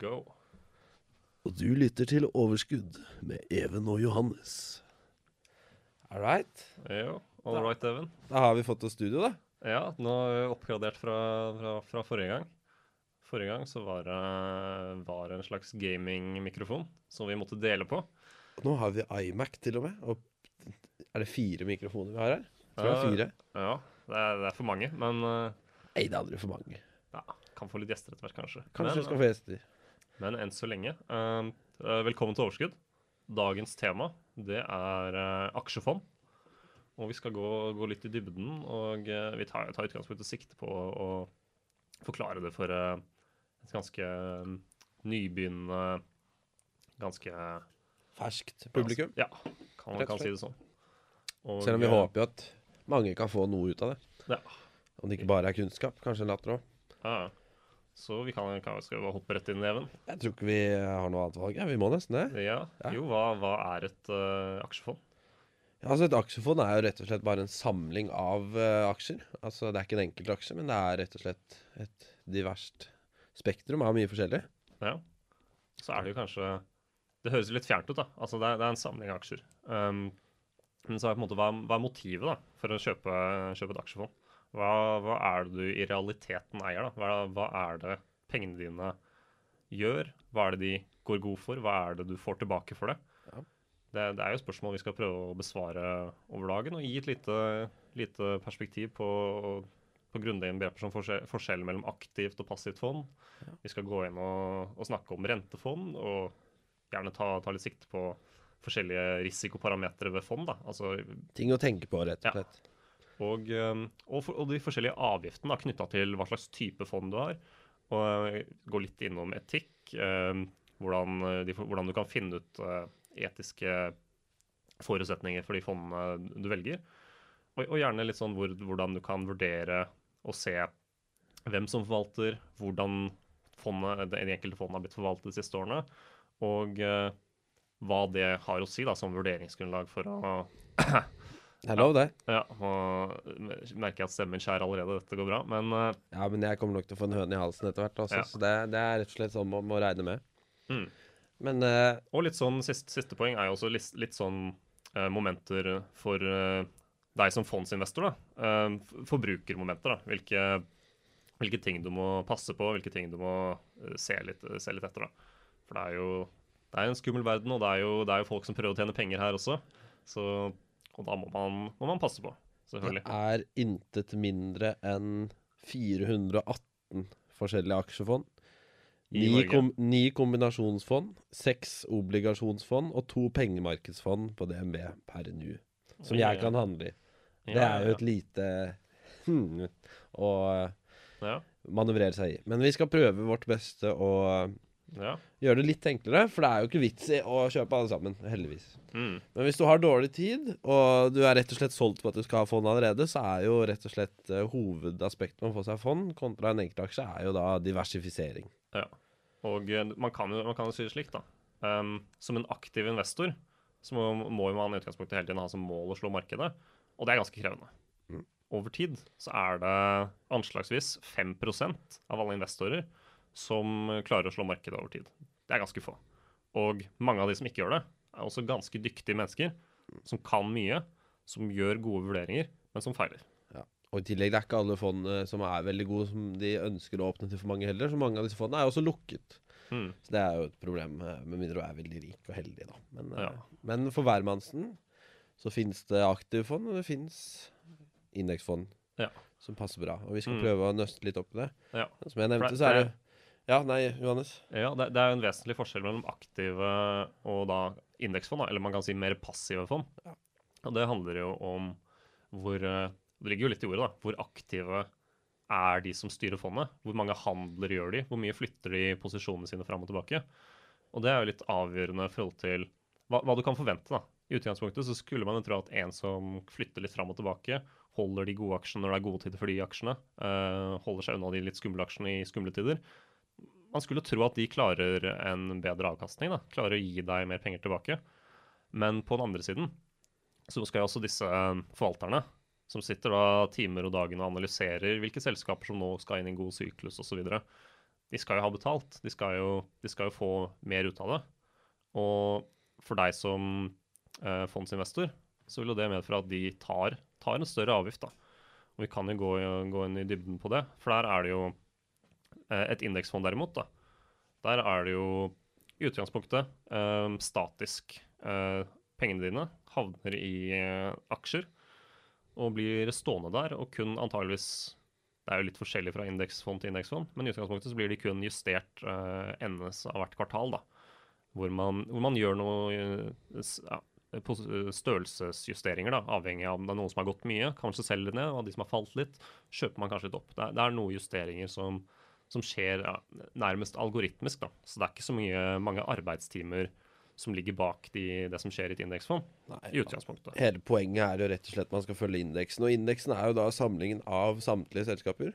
Go. Og du lytter til Overskudd med Even og Johannes. All right. Ja, all right, Even. Da har vi fått oss studio, da. Ja, nå har vi oppgradert fra, fra, fra forrige gang. Forrige gang så var det var en slags gaming-mikrofon som vi måtte dele på. Nå har vi iMac til og med. Og er det fire mikrofoner vi har her? Tror jeg Ja, fire. Ja, det er, det er for mange, men eh, Nei, det er aldri for mange. ja, kan få litt gjester etter hvert, kanskje. Kanskje men, vi skal få gjester. Men enn så lenge. eh, eh, velkommen til Overskudd. Dagens tema, det er eh, aksjefond. Og vi skal gå, gå litt i dybden, og eh, vi tar, tar utgangspunkt og sikte på å forklare det for et ganske eh, nybegynnende Ganske Ferskt publikum. Ja, kan man kan si det sånn. Og, Selv om vi håper jo at mange kan få noe ut av det. Ja. Om det ikke bare er kunnskap. Kanskje en latter òg. Ja. Så vi kan, kan skal bare hoppe rett inn i even. Jeg tror ikke vi har noe annet valg. Ja, vi må nesten det. Ja. Ja. Jo, hva, hva er et uh, aksjefond? Ja, altså Et aksjefond er jo rett og slett bare en samling av uh, aksjer. Altså Det er ikke en enkelt aksje, men det er rett og slett et diverst spektrum av mye forskjellig. Ja. Så er det jo kanskje Det høres litt fjernt ut, da. Altså det er, det er en samling av aksjer. Um, men så er det på en måte hva, hva er motivet da for å kjøpe, kjøpe et aksjefond? Hva, hva er det du i realiteten eier, da? Hva, hva er det pengene dine gjør? Hva er det de går god for? Hva er det du får tilbake for det? Ja. Det, det er jo spørsmål vi skal prøve å besvare over dagen, og gi et lite, lite perspektiv på, på grunnleggende begreper som forskjell, forskjell, mellom aktivt og passivt fond. Vi skal gå inn og, og snakke om rentefond, og gjerne ta, ta litt sikte på forskjellige risikoparametere ved fond. da, altså Ting å tenke på, rett og slett. Og, um, og, for, og de forskjellige avgiftene knytta til hva slags type fond du har. Og uh, gå litt innom etikk. um, hvordan, uh, de, hvordan du kan finne ut uh, etiske forutsetninger for de fondene du velger. Og, og gjerne litt sånn hvor, hvordan du kan vurdere og se hvem som forvalter, hvordan fondet, de enkelte fondene har blitt forvaltet de siste årene, og hva det har å si da, som vurderingsgrunnlag for å Det er lov, det. ja, og merker jeg at stemmen skjærer allerede. Dette går bra. Men uh, Ja, men jeg kommer nok til å få en høne i halsen etter hvert også, Ja. så det, det er rett og slett sånn man må regne med. Mm. Men uh, Og litt sånn siste, siste poeng er jo også litt, litt sånn uh, momenter for deg som fondsinvestor. da. Forbrukermomenter. da. Hvilke, hvilke ting du må passe på, hvilke ting du må se, litt, se litt etter. da. For det er jo det er en skummel verden, og det er, jo, det er jo folk som prøver å tjene penger her også. Så, og da må man, må man passe på, selvfølgelig. det er intet mindre enn 418 forskjellige aksjefond. Ni, kom, ni kombinasjonsfond, seks obligasjonsfond og to pengemarkedsfond på DNB per nu. Som jeg kan handle i. Det er jo et lite hmm, å manøvrere seg i. Men vi skal prøve vårt beste å ja. gjøre det litt enklere, for det er jo ikke vits i å kjøpe alle sammen, heldigvis. Mm. Men hvis du har dårlig tid, og du er rett og slett solgt på at du skal ha fond allerede, så er jo rett og slett uh, hovedaspektet med å få seg fond kontra en enkeltaksje er jo da diversifisering. Ja. Og eh, man kan jo, man kan jo si det slik, da. Um, som en aktiv investor så må, må man i utgangspunktet hele tiden ha som mål å slå markedet, og det er ganske krevende. Mm. Over tid så er det anslagsvis 5% av alle investorer som klarer å slå markedet over tid. Det er ganske få. Og mange av de som ikke gjør det, er også ganske dyktige mennesker som kan mye, som gjør gode vurderinger, men som feiler. Ja. Og i tillegg, det er ikke alle fond eh, som er veldig gode, som de ønsker å åpne til for mange heller. Så mange av disse fondene er også lukket. Mm. Så det er jo et problem, eh, med mindre du er veldig rik og heldig, da. Men, eh, Ja. men for hvermannsen så finnes det aktivfond, og det finnes indeksfond Ja. som passer bra. Og vi skal Mm. prøve å nøste litt opp i det. Ja. Som jeg nevnte, så er det Ja, nei, Johannes. Ja, det, det er jo en vesentlig forskjell mellom aktive og da indeksfond, da, eller man kan si mer passive fond. Ja. Og det handler jo om hvor eh, Det ligger jo litt i ordet, da. Hvor aktive er de som styrer fondet? Hvor mange handler gjør de? Hvor mye flytter de posisjonene sine fram og tilbake? Og det er jo litt avgjørende i forhold til hva, hva du kan forvente, da. I utgangspunktet så skulle man jo tro at en som flytter litt fram og tilbake, holder de gode aksjene når det er gode tider for de aksjene, eh, holder seg unna de litt skumle aksjene i skumle tider, man skulle tro at de klarer en bedre avkastning, da. klarer å gi deg mer penger tilbake. Men på den andre siden så skal jo også disse eh, forvalterne, som sitter da timer og dagen og analyserer hvilke selskaper som nå skal inn i en god syklus osv., de skal jo ha betalt. De skal jo, de skal jo få mer ut av det. Og for deg som eh, fondsinvestor så vil jo det medføre at de tar, tar en større avgift. da. Og vi kan jo gå, gå inn i dybden på det, for der er det jo Et indeksfond derimot, da, der er det jo i utgangspunktet eh, statisk. Eh, pengene dine havner i eh, aksjer og blir stående der og kun antageligvis Det er jo litt forskjellig fra indeksfond til indeksfond, men i utgangspunktet så blir de kun justert eh, endes av hvert kvartal, da. Hvor man, hvor man gjør noe eh, ja, størrelsesjusteringer, da, avhengig av om det er noen som har gått mye, kanskje selger ned, og de som har falt litt, kjøper man kanskje litt opp. Det er, det er noen justeringer som, som skjer ja, nærmest algoritmisk, da. Så det er ikke så mye, mange arbeidstimer som ligger bak de, det som skjer i et indeksfond, i utgangspunktet. Hele poenget er jo rett og slett at man skal følge indeksen. Og indeksen er jo da samlingen av samtlige selskaper.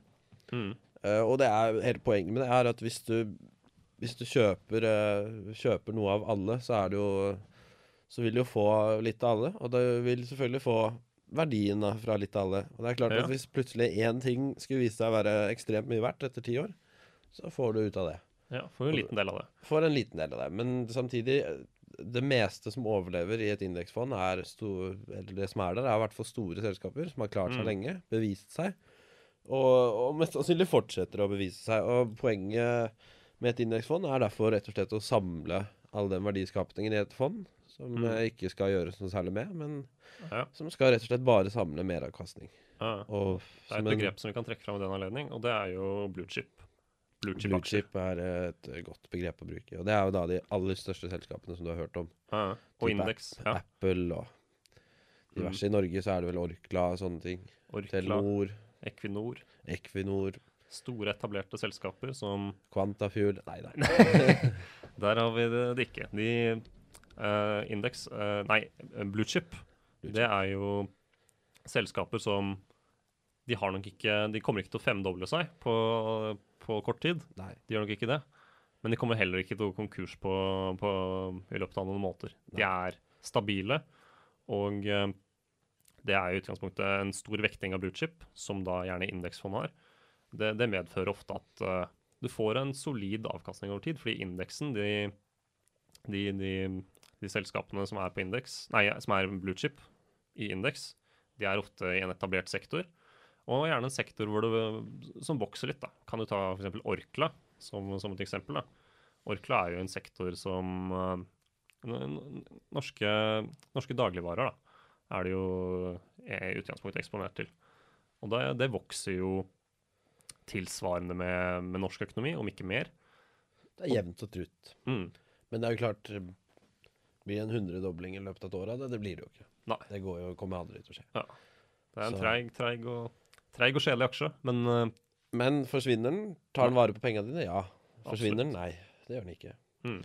Mm. Uh, og det er hele poenget med det er at hvis du, hvis du kjøper, uh, kjøper noe av alle, så er det jo Så vil du jo få litt av alle. Og du vil selvfølgelig få verdien da, fra litt av alle. Og det er klart Ja. at hvis plutselig én ting skulle vise seg å være ekstremt mye verdt etter ti år, så får du ut av det. Ja, får en liten del av det. Får en liten del av det. Men samtidig, det meste som overlever i et indeksfond, er stor, eller det som er der, er i hvert fall store selskaper som har klart seg Mm. lenge, bevist seg, og, og mest sannsynlig fortsetter å bevise seg. Og poenget med et indeksfond er derfor rett og slett å samle all den verdiskapningen i et fond, som Mm. jeg ikke skal gjøres noe særlig med, men Ja, som skal rett og slett bare samle meravkastning. ja. Og Det er et et en- begrep som vi kan trekke fram i den anledning, og det er jo blue chip. Blue chip Blue chip er et eh, godt begrep å bruke. Og det er jo da de aller største selskapene som du har hørt om. Ja, og indeks. Ja. Apple og diverse. I Norge så er det vel Orkla og sånne ting. Orkla, Telenor, Equinor. Equinor, Store, etablerte selskaper som Quantafuel Nei nei. Der har vi det, det ikke. De eh, indeks uh, Nei, Bluechip. blue Det er jo selskaper som De har nok ikke De kommer ikke til å femdoble seg på, på kort tid. Nei. De gjør nok ikke det. Men de kommer heller ikke til å gå konkurs på, på, i løpet av noen måneder. De er stabile, og uh, det er i utgangspunktet en stor vekting av bluechip, som da gjerne indeksfond har. Det, det medfører ofte at uh, du får en solid avkastning over tid, fordi indeksen, de, de, de, de selskapene som er på indeks, nei, som er blue chip i indeks, de er ofte i en etablert sektor. Og gjerne en sektor det, som vokser litt. da. Kan du ta f.eks. Orkla som, som et eksempel. da. Orkla er jo en sektor som eh, norske, norske dagligvarer da, er det jo i utgangspunktet eksponert til. Og det, det vokser jo tilsvarende med, med norsk økonomi, om ikke mer. Det er jevnt og trutt. Mm. Men det er jo klart Blir en hundredobling i løpet av et år av det? Det blir det jo ikke. Nei. Det går jo, kommer aldri til å skje. Det er en treig, treig, og, treig og kjedelig aksje, men uh, Men forsvinner den? Tar den vare på pengene dine? Ja. Forsvinner den? Nei. Det gjør den ikke. mm.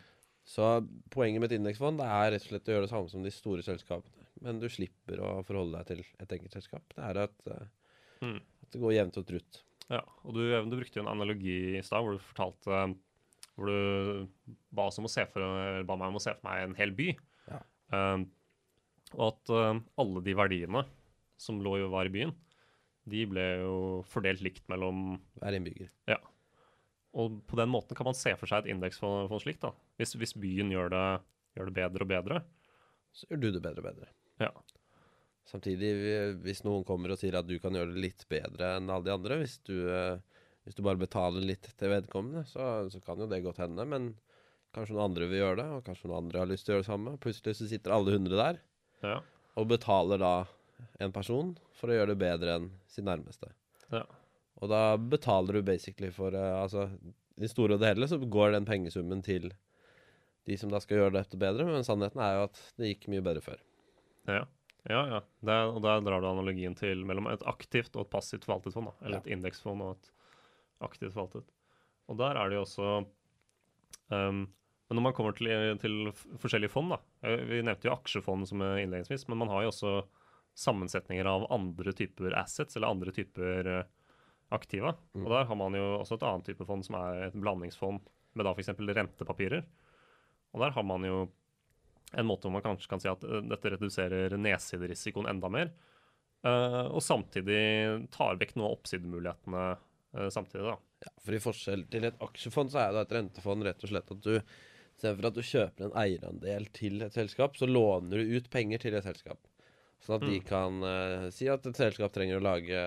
Så poenget med et indeksfond er rett og slett å gjøre det samme som de store selskapene. Men du slipper å forholde deg til et enkelt selskap. Det er at, uh, Mm. at det går jevnt og trutt. Ja, og du, du brukte jo en analogi i stad hvor du fortalte Hvor du ba, oss om å se for, ba meg om å se for meg en hel by. Ja. Um, og at um, alle de verdiene som lå jo var i byen, de ble jo fordelt likt mellom Hver innbygger. Ja. Og på den måten kan man se for seg et indeks for, for slikt. da. Hvis, hvis byen gjør det, gjør det bedre og bedre, Så gjør du det bedre og bedre. ja. Samtidig, hvis noen kommer og sier at du kan gjøre det litt bedre enn alle de andre, hvis du, eh, hvis du bare betaler litt til vedkommende, så, så kan jo det godt hende. Men kanskje noen andre vil gjøre det, og kanskje noen andre har lyst til å gjøre det samme. Plutselig så sitter alle hundre der Ja. og betaler da en person for å gjøre det bedre enn sin nærmeste. Ja. Og da betaler du basically for uh, Altså, i store og det hele så går den pengesummen til de som da skal gjøre dette bedre, men sannheten er jo at det gikk mye bedre før. Ja, ja. ja. Der, og der drar du analogien til mellom et aktivt og et passivt forvaltet fond. Da. Eller Ja. et indeksfond og et aktivt forvaltet. Og der er det jo også um, Men når man kommer til, til forskjellige fond, da eh, Vi nevnte jo aksjefond som er innledningsvis, men man har jo også sammensetninger av andre typer assets eller andre typer eh, aktiva. Og der har man jo også et annet type fond som er et blandingsfond med da f.eks. rentepapirer. Og der har man jo en måte hvor man kanskje kan si at eh, dette reduserer nedsiderisikoen enda mer, og samtidig tar vekk noe av oppsidemulighetene samtidig, da. Ja, for i forskjell til et aksjefond, så er det et rentefond rett og slett at du Istedenfor at du kjøper en eierandel til et selskap, så låner du ut penger til et selskap. Sånn at de kan uh, si at et selskap trenger å lage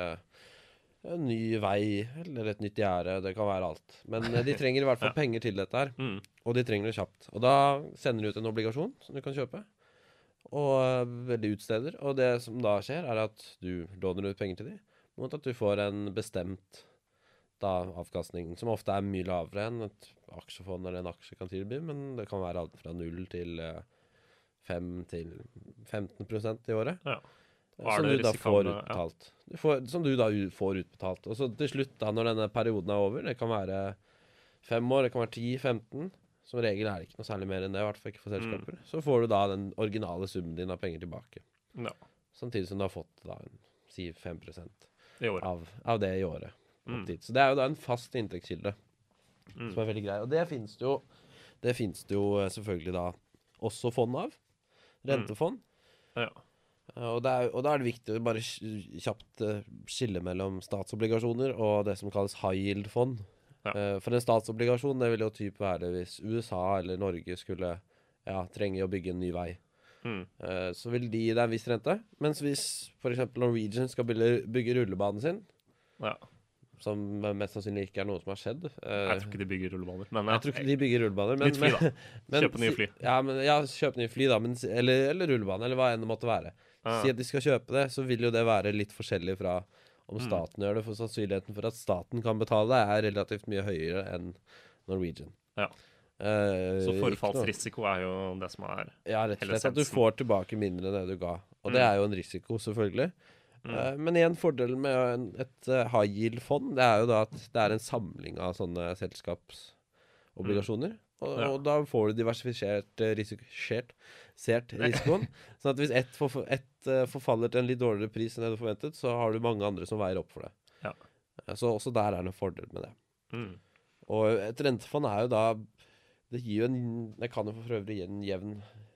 en ny vei eller et nytt gjerde. Det kan være alt. Men eh, de trenger i hvert fall Ja. penger til dette her. Mm. Og de trenger det kjapt. Og da sender de ut en obligasjon som du kan kjøpe. Og eh, veldig utsteder. Og det som da skjer, er at du låner ut penger til dem, mot at du får en bestemt da, avkastning, som ofte er mye lavere enn et aksjefond eller en aksje kan tilby, men det kan være alt fra 0 til eh, 5 til 15% i året. Ja. eh, Som du da får utbetalt. ja. utbetalt. Du får, som du da får utbetalt. Og så til slutt, da, når denne perioden er over, det kan være fem år, det kan være 10-15 Som regel er det ikke noe særlig mer enn det, i hvert fall ikke for Mm. Så får du da den originale summen din av penger tilbake. ja. Samtidig som du har fått da, si 5 I året. av, av det i året. Opp Mm. dit. Så det er jo da en fast inntektskilde Mm. som er veldig grei. Og det finnes det jo Det finnes det jo eh, selvfølgelig da også fond av. Rentefond. Ja. Eh, Og, det er, og da er det viktig å bare kjapt eh, skille mellom statsobligasjoner og det som kalles high yield-fond. Ja. For en statsobligasjon det vil jo typ være hvis USA eller Norge skulle ja, trenge å bygge en ny vei. Mm. Så vil de gi deg en viss rente. Mens hvis f.eks. Norwegian skal bygge rullebanen sin, ja. Som mest sannsynlig ikke er noe som har skjedd eh, Jeg tror ikke de bygger rullebaner, men jeg tror ikke de bygger rullebaner. Men, Nytt fly, da. men- kjøp nye fly. Ja, men, ja, kjøp nye fly, da. Men, eller, eller rullebane, eller hva enn det måtte være. Ja. Si at de skal kjøpe det, så vil jo det være litt forskjellig fra om Mm. staten gjør det. For sannsynligheten for at staten kan betale det, er relativt mye høyere enn Norwegian. Ja. Uh, Så forfallsrisiko er jo det som er Ja, rett og slett at du får tilbake mindre enn det du ga. Og det Mm. er jo en risiko, selvfølgelig. Mm. Eh, men igjen, fordelen med en, et uh, high yield-fond, det er jo da at det er en samling av sånne selskapsobligasjoner. Og, Ja. og da får du diversifisert uh, risikert, risikoen. sånn at hvis ett forf ett, eh, forfaller til en litt dårligere pris enn det du forventet, så har du mange andre som veier opp for det. Ja. Eh, Så også der er det en fordel med det. mm. Og et rentefond er jo da Det gir jo en Det kan jo for øvrig gi en jevn,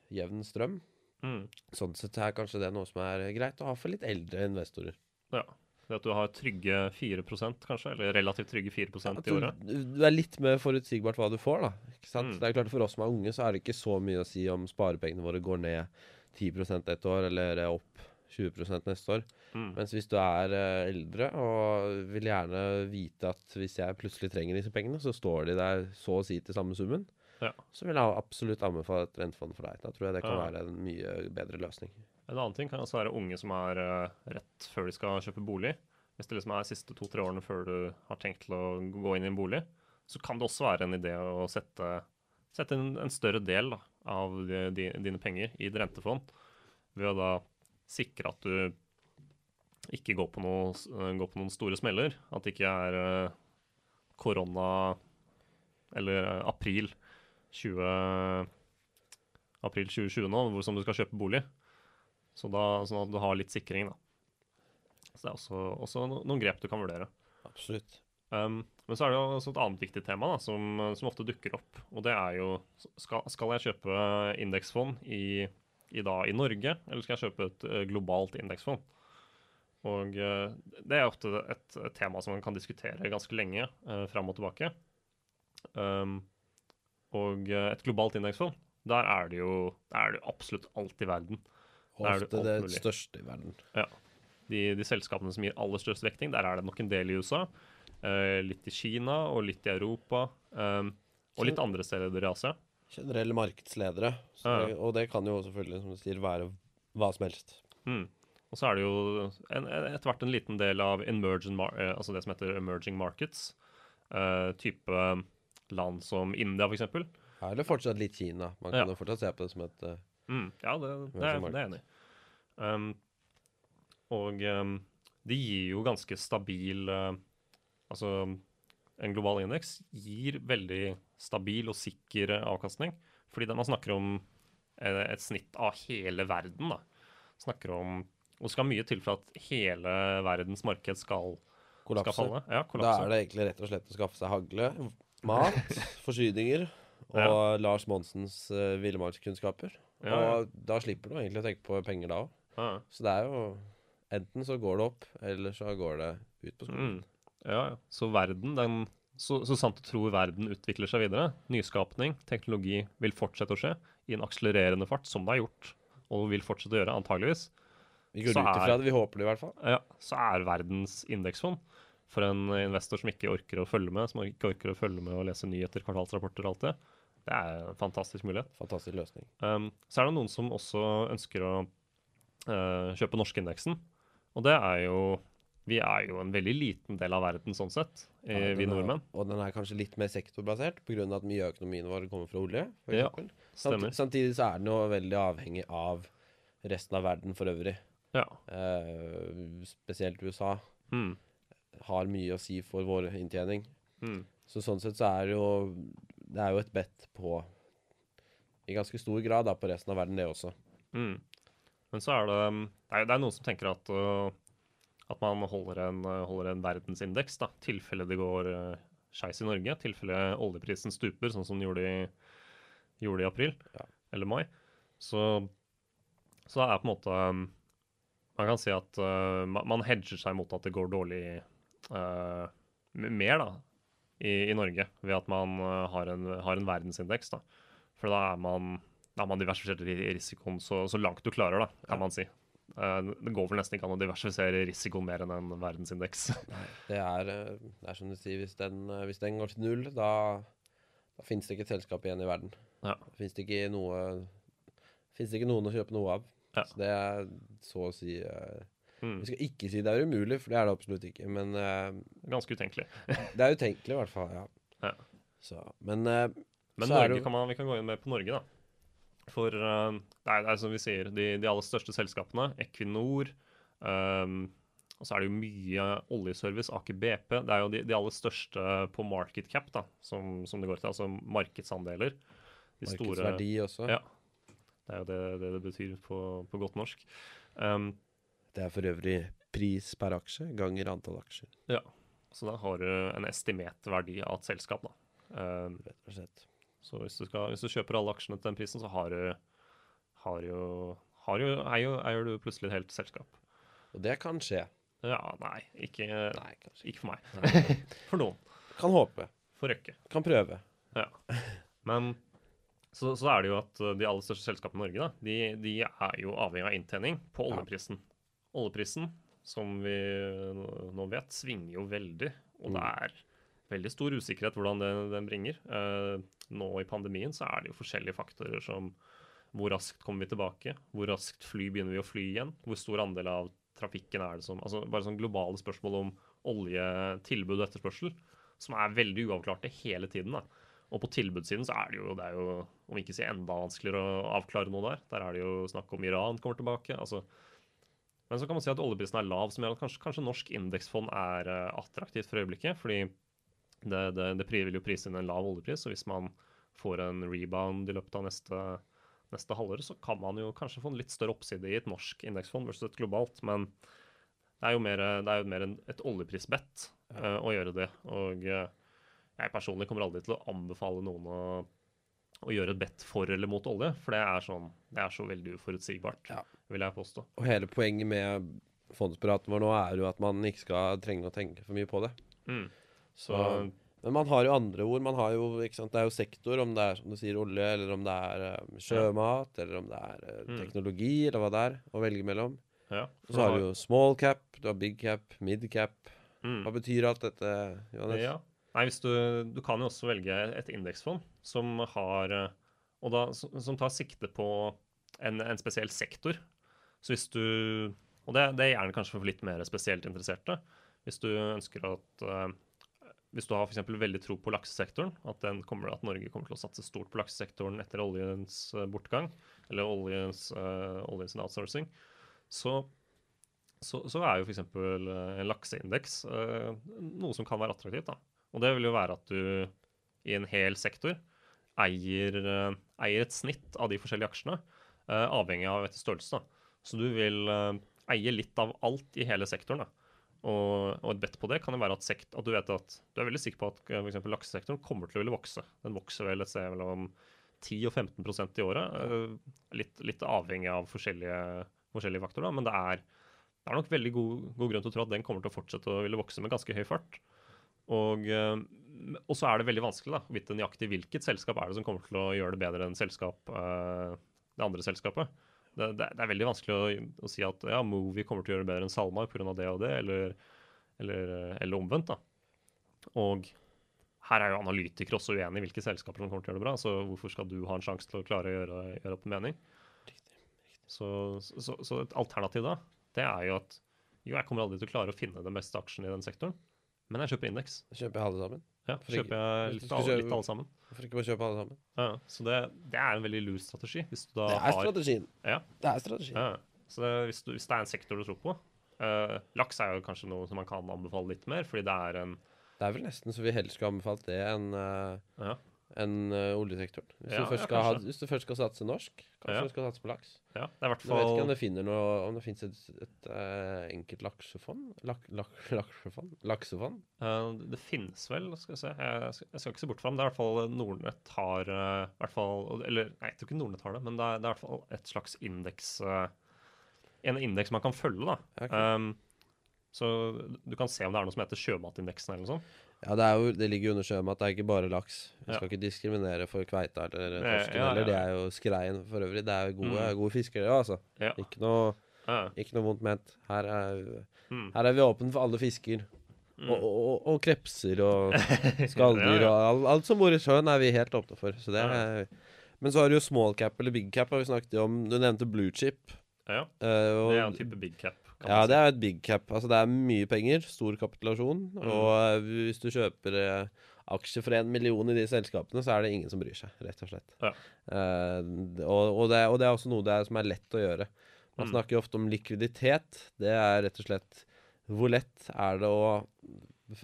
jevn strøm. Mm. Sånn sett er kanskje det noe som er greit å ha for litt eldre investorer. Ja. Det at du har trygge 4% kanskje, eller relativt trygge 4 At i året. du, du er litt mer forutsigbart hva du får, da. Ikke sant? Mm. Det er klart For oss som er unge, så er det ikke så mye å si om sparepengene våre går ned 10% et år, eller er opp 20% neste år. Mm. Mens hvis du er eh, eldre og vil gjerne vite at hvis jeg plutselig trenger disse pengene, så står de der så å si til samme summen, Ja. så vil jeg absolutt anbefale et rentefond for deg. Da tror jeg det kan Ja. være en mye bedre løsning. En annen ting kan også være unge som er eh, rett før de skal kjøpe bolig. Hvis det liksom er siste to-tre årene før du har tenkt til å gå inn i en bolig, så kan det også være en idé å sette, sette en, en større del da, av de, de, dine penger i et rentefond, ved å da sikre at du ikke går på, noe, eh, går på noen store smeller. At det ikke er eh, korona eller april 20, april 2020 nå, hvor som du skal kjøpe bolig. Så da, sånn at du har litt sikring, da. Så det er også, også noen grep du kan vurdere. Absolutt. Um, men så er det jo et annet viktig tema da, som, som ofte dukker opp. Og det er jo Skal, skal jeg kjøpe indeksfond i, i, da, i Norge, eller skal jeg kjøpe et eh, globalt indeksfond? Og eh, det er ofte et, et tema som man kan diskutere ganske lenge uh, fram og tilbake. Um, og eh, et globalt indeksfond, der er det jo er det absolutt alt i verden. Og det, det det største i verden. Ja. De, de selskapene som gir aller størst vekting, der er det nok en del i USA. eh, litt i Kina og litt i Europa. eh, og litt andre steder i Asia. Generelle markedsledere. Ja. Og det kan jo selvfølgelig, som du sier, være hva som helst. Mm. Og så er det jo en, etter hvert en liten del av emerging altså det som heter emerging markets. eh, type land som India, f.eks. Her eller fortsatt litt Kina. Man kan Ja. jo fortsatt se på det som et uh, Mm, ja, det, det, er, det er enig. Um, og um, de gir jo ganske stabil uh, Altså, en global indeks gir veldig stabil og sikker avkastning. Fordi det man snakker om eh, et snitt av hele verden, da. Snakker om Og det skal mye til for at hele verdens marked skal, skal kollapse. falle. Ja, Da er det egentlig rett og slett å skaffe seg hagle, mat, forsyninger og Lars Monsens uh, villmarkskunnskaper. Ja, ja. Og da slipper du egentlig å tenke på penger da òg. Ja, Så det er jo Enten så går det opp, eller så går det ut på skolen. Mm. Ja, ja. Så verden, den så, så sant du tror verden utvikler seg videre, nyskapning, teknologi vil fortsette å skje i en akselererende fart, som det har gjort, og vil fortsette å gjøre, antageligvis, Vi går ut ifra det, vi håper det i hvert fall. ja, så er verdens indeksfond for en investor som ikke orker å følge med, som ikke orker å følge med og lese nyheter, kvartalsrapporter og alt det, det er en fantastisk mulighet. Fantastisk løsning. Um, så er det noen som også ønsker å uh, kjøpe norskindeksen. Og det er jo Vi er jo en veldig liten del av verden sånn sett, Ja, vi nordmenn. er-. Og den er kanskje litt mer sektorbasert pga. at mye av økonomien vår kommer fra olje. For Ja, Stemmer. samtidig så er den jo veldig avhengig av resten av verden for øvrig. Ja. Uh, spesielt USA Mm. Har mye å si for vår inntjening. Mm. Så sånn sett så er det jo Det er jo et bet på I ganske stor grad da på resten av verden, det også. Mm. Men så er det um, Det er, det er noen som tenker at uh, at man holder en, uh, holder en verdensindeks, da, tilfelle det går uh, skeis i Norge. Tilfelle oljeprisen stuper, sånn som den gjorde i, gjorde i april Ja. eller mai. Så, så er på en måte um, Man kan si at uh, man, man hedger seg mot at det går dårlig uh, mer da, i, i Norge ved at man uh, har, en, har en verdensindeks. da. For da er man da er man diversifisert ri- risikoen så, så langt du klarer, da, kan Ja. man si. Eh, det går vel nesten ikke an å diversifisere risikoen mer enn en verdensindeks. Det er, eh, det er som du sier, hvis den, eh, hvis den går til null, da, da fins det ikke et selskap igjen i verden. Ja. finnes fins det ikke noe Fins det ikke noen å kjøpe noe av. Ja. Så det er så å si eh, Mm. Vi skal ikke si det er umulig, for det er det absolutt ikke. Men uh, Ganske utenkelig. det er utenkelig, i hvert fall. Ja. Ja. Så, men uh, Men Så Norge det- kan man, vi kan gå inn med på Norge, da. For uh, det, er, det er som vi sier, de, de aller største selskapene, Equinor um, Og så er det jo mye oljeservice, Aker BP. Det er jo de, de aller største på market cap, da, som, som det går til. Altså markedsandeler. De store markedsverdi også. Ja. Det er jo det det, det betyr på, på godt norsk. Um, Det er for øvrig pris per aksje ganger antall aksjer, Ja, så da har du en estimert verdi av et selskap, da. Um, rett og slett. Så hvis du, skal, hvis du kjøper alle aksjene til den prisen, så har du, har jo, har jo, eier, jo, eier du plutselig et helt selskap. Og det kan skje. Ja, nei, ikke, Nei, ikke for meg. For noen. Kan håpe. For Røkke. Kan prøve. Ja. Men så, så er det jo at de aller største selskapene i Norge, da, de, de er jo avhengig av inntjening på Ja. Oljeprisen. Som vi nå- nå vet, svinger jo veldig. Og det Mm. er veldig stor usikkerhet hvordan den, den bringer. Eh, nå i pandemien så er det jo forskjellige faktorer som hvor raskt kommer vi tilbake? Hvor raskt fly begynner vi å fly igjen? Hvor stor andel av trafikken er det som altså Bare sånn globale spørsmål om oljetilbud og etterspørsel, som er veldig uavklarte hele tiden. da. Og på tilbudssiden så er det jo, det er jo om ikke si enda vanskeligere å avklare noe der. Der er det jo snakk om Iran kommer tilbake. altså men så kan man si at oljeprisen er lav, som gjør at kanskje, kanskje norsk indeksfond er eh, attraktivt for øyeblikket. Fordi det, det, det vil jo prise inn en lav oljepris, og hvis man får en rebound i løpet av neste, neste halvår, så kan man jo kanskje få en litt større oppside i et norsk indeksfond versus et globalt. Men det er jo mer, det er jo mer en, et oljeprisbett uh, å gjøre det. Og uh, jeg personlig kommer aldri til å anbefale noen å, å gjøre et bet for eller mot olje, for det er, sånn, det er så veldig uforutsigbart, Ja. vil jeg påstå. Og hele poenget med fondspraten vår nå er jo at man ikke skal trenge å tenke for mye på det. Mm. Så Så Men man har jo andre ord. Man har jo, sant, Det er jo sektor, om det er som du sier olje, eller om det er um, sjømat, eller om det er Mm. teknologi, eller hva det er, å velge mellom. Ja. Så har du jo small cap, du har big cap, mid cap. Mm. Hva betyr alt dette, Johannes? Ja. Nei, du, du kan jo også velge et indeksfond som har eh, da, som tar sikte på en, en spesiell sektor. Så hvis du Og det, det er gjerne kanskje for litt mer spesielt interesserte. Hvis du ønsker at eh, Hvis du har f.eks. veldig tro på laksesektoren, at, kommer, at Norge kommer til å satse stort på laksesektoren etter oljens eh, bortgang, eller oljens, oljens outsourcing, så så, så er jo f.eks. en lakseindeks noe som kan være attraktivt. da. Og det vil jo være at du i en hel sektor eier, eh, eier et snitt av de forskjellige aksjene, eh, avhengig av etter størrelse. Så du vil eh, eie litt av alt i hele sektoren. da. Og, og et bet på det kan jo være at, sekt, at du vet at du er veldig sikker på at f.eks. laksesektoren kommer til å ville vokse. Den vokser vel et sted mellom 10 og 15% i året. Litt, litt avhengig av forskjellige, forskjellige faktorer, da, men det er, det er nok veldig god, god grunn til å tro at den kommer til å fortsette å ville vokse med ganske høy fart. Og, eh, og så er det veldig vanskelig da, å vite nøyaktig hvilket selskap er det som kommer til å gjøre det bedre enn selskap, eh, det andre selskapet. Det, det, det er veldig vanskelig å, å si at ja, Movie kommer til å gjøre det bedre enn SalMar pga. det og det, eller, eller, eh, eller omvendt. da. Og her er jo analytikere også uenig i hvilke selskaper som kommer til å gjøre det bra, så hvorfor skal du ha en sjanse til å klare å gjøre, gjøre opp en mening? Så, så, så et alternativ da, det er jo at jo, jeg kommer aldri til å klare å finne den beste aksjen i den sektoren, men jeg kjøper indeks. Kjøper jeg alle sammen? Ja, kjøper jeg litt, av- kjøpe- litt alle sammen. Hvorfor ikke bare kjøpe alle sammen? Ja, så det, det er en veldig lur strategi. Hvis du da Det er har strategien. Ja. Det er strategien. Ja, så det, hvis, du, hvis det er en sektor du tror på uh, Laks er jo kanskje noe som man kan anbefale litt mer, fordi det er en Det er vel nesten så vi helst skulle anbefalt det enn uh, Ja, enn, eh, oljesektoren. Hvis, Ja, du ja, ha, hvis du først skal satse norsk, kanskje Ja. du skal satse på laks. ja det er hvert fall... Jeg vet ikke om det finner noe Om det finnes et, et uh, enkelt laksefond? Lak, lak, laksefond? Laksefond? Uh, det- finnes vel, skal vi se. Jeg skal, jeg skal ikke se bort fra det. Det er i hvert fall Nordnett har uh, hvert fall, Eller nei, jeg tror ikke Nordnett har det, men det er, det er i hvert fall et slags indeks En indeks man kan følge, da. Okay. Um, så du kan se om det er noe som heter sjømatindeksen eller noe sånt. Ja, det, er jo, det ligger jo under sjømat. Det er ikke bare laks. Vi Ja. skal ikke diskriminere for kveita eller torsken ja, heller. Det er jo skreien for øvrig. Det er jo gode, Mm. gode fiskere, altså. Ja. Ikke noe, ikke noe vondt ment. Her er, Mm. her er vi åpne for alle fisker. Mm. Og, og, og, krepser og skalldyr og alt, alt som bor i sjøen, er vi helt åpne for. Så er, men så har du jo small cap eller big cap, har vi snakket om. Du nevnte blue chip. ja. eh, Det er en type big cap. Ja, det er et big cap. Altså det er mye penger, stor kapitulasjon. Mm. Og eh, hvis du kjøper eh, aksjer for en million i de selskapene, så er det ingen som bryr seg, rett og slett. Ja. Eh, og, og, det, og det er også noe det er, som er lett å gjøre. Man Mm. snakker jo ofte om likviditet. Det er rett og slett hvor lett er det å,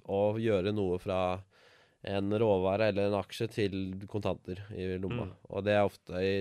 å gjøre noe fra en råvare eller en aksje til kontanter i lomma. Mm. Og det er ofte i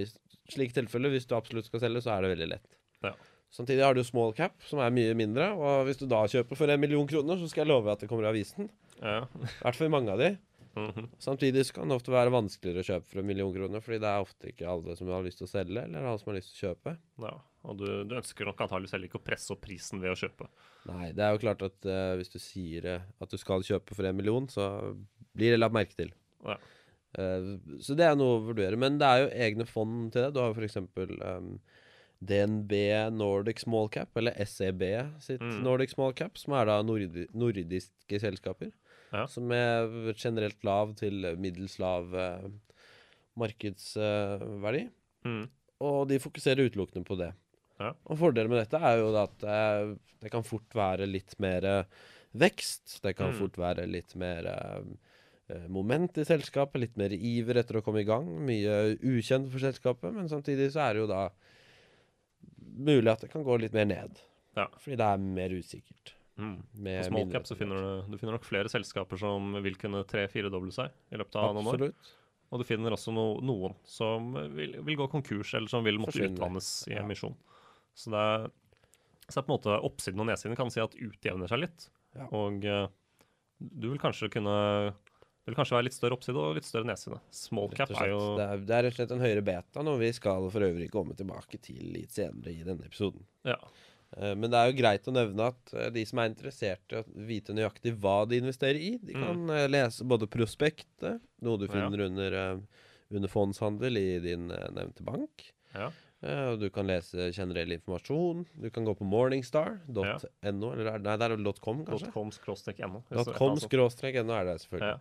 slike tilfeller, hvis du absolutt skal selge, så er det veldig lett. Ja. Samtidig har du small cap, som er mye mindre. Og hvis du da kjøper for en million kroner, så skal jeg love at det kommer i avisen. Ja. I hvert fall mange av de. Mhm. Samtidig så kan det ofte være vanskeligere å kjøpe for en million kroner, fordi det er ofte ikke alle som har lyst til å selge, eller alle som har lyst til å kjøpe. ja. Og du, du ønsker nok antakeligvis heller ikke å presse opp prisen ved å kjøpe. Nei, det er jo klart at uh, hvis du sier eh, at du skal kjøpe for en million, så blir det lagt merke til. Ja. Uh, så det er noe å vurdere. Men det er jo egne fond til det. Du har jo f.eks. Um, DNB Nordic Small Cap, eller SEB sitt Mm. Nordic Small Cap, som er da nordi nordiske selskaper. Ja. Som er generelt lav til middels lav eh, markedsverdi. Mm. Og de fokuserer utelukkende på det. Ja. Og fordelen med dette er jo at eh, det kan fort være litt mer eh, vekst. Det kan Mm. fort være litt mer eh, eh, moment i selskapet, litt mer iver etter å komme i gang. Mye ukjent for selskapet, men samtidig så er det jo da mulig at det kan gå litt mer ned. Ja. Fordi det er mer usikkert. Mm. På small cap så finner du, du finner nok flere selskaper som vil kunne tre-firedoble seg i løpet av noen år. Og du finner også no, noen som vil, vil gå konkurs, eller som vil måtte utvannes i Ja. emisjon. Så det er, så det er på en måte oppsiden og nedsiden kan si at utjevner seg litt. Ja. Og uh, du vil kanskje kunne Det vil kanskje være litt større oppside og litt større nedside. Small cap er jo det, er, det er rett og slett en høyere beta, noe vi skal for øvrig komme tilbake til litt senere i denne episoden. Ja. Eh, Men det er jo greit å nevne at eh, de som er interessert i å vite nøyaktig hva de investerer i, de Mm. kan mm. lese både prospektet, noe du Ja. finner under, eh, under fondshandel i din nevnte bank. Ja. Du kan lese generell informasjon. Du kan gå på morningstar.no, eller er- nei, det er .com, kanskje? .com-no .com no er det selvfølgelig. Ja.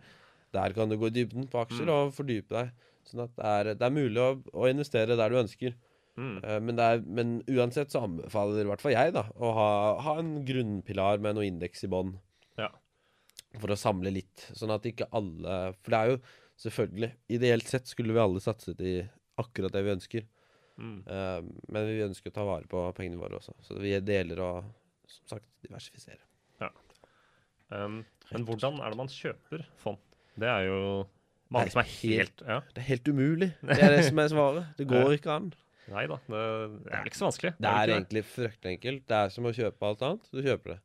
Der kan du gå i dybden på aksjer Mm. og fordype deg. Sånn at det er, det er mulig å, å investere der du ønsker. Mm. Uh, Men, det er, men uansett så anbefaler i hvert fall jeg da å ha, ha en grunnpilar med noe indeks i bånn. Ja. For å samle litt. Sånn at ikke alle For det er jo selvfølgelig Ideelt sett skulle vi alle satset i akkurat det vi ønsker. Mm. Uh, men vi ønsker å ta vare på pengene våre også. Så vi deler og som sagt diversifisere. Um, men hvordan er det man kjøper fond? Det er jo mange Det er som er helt Ja, Det er helt umulig. Det er det som er svaret. Det går ikke an. nei da. Det, det er vel ikke så vanskelig. Det er vel egentlig fryktelig enkelt. Det er som å kjøpe alt annet. Du kjøper det.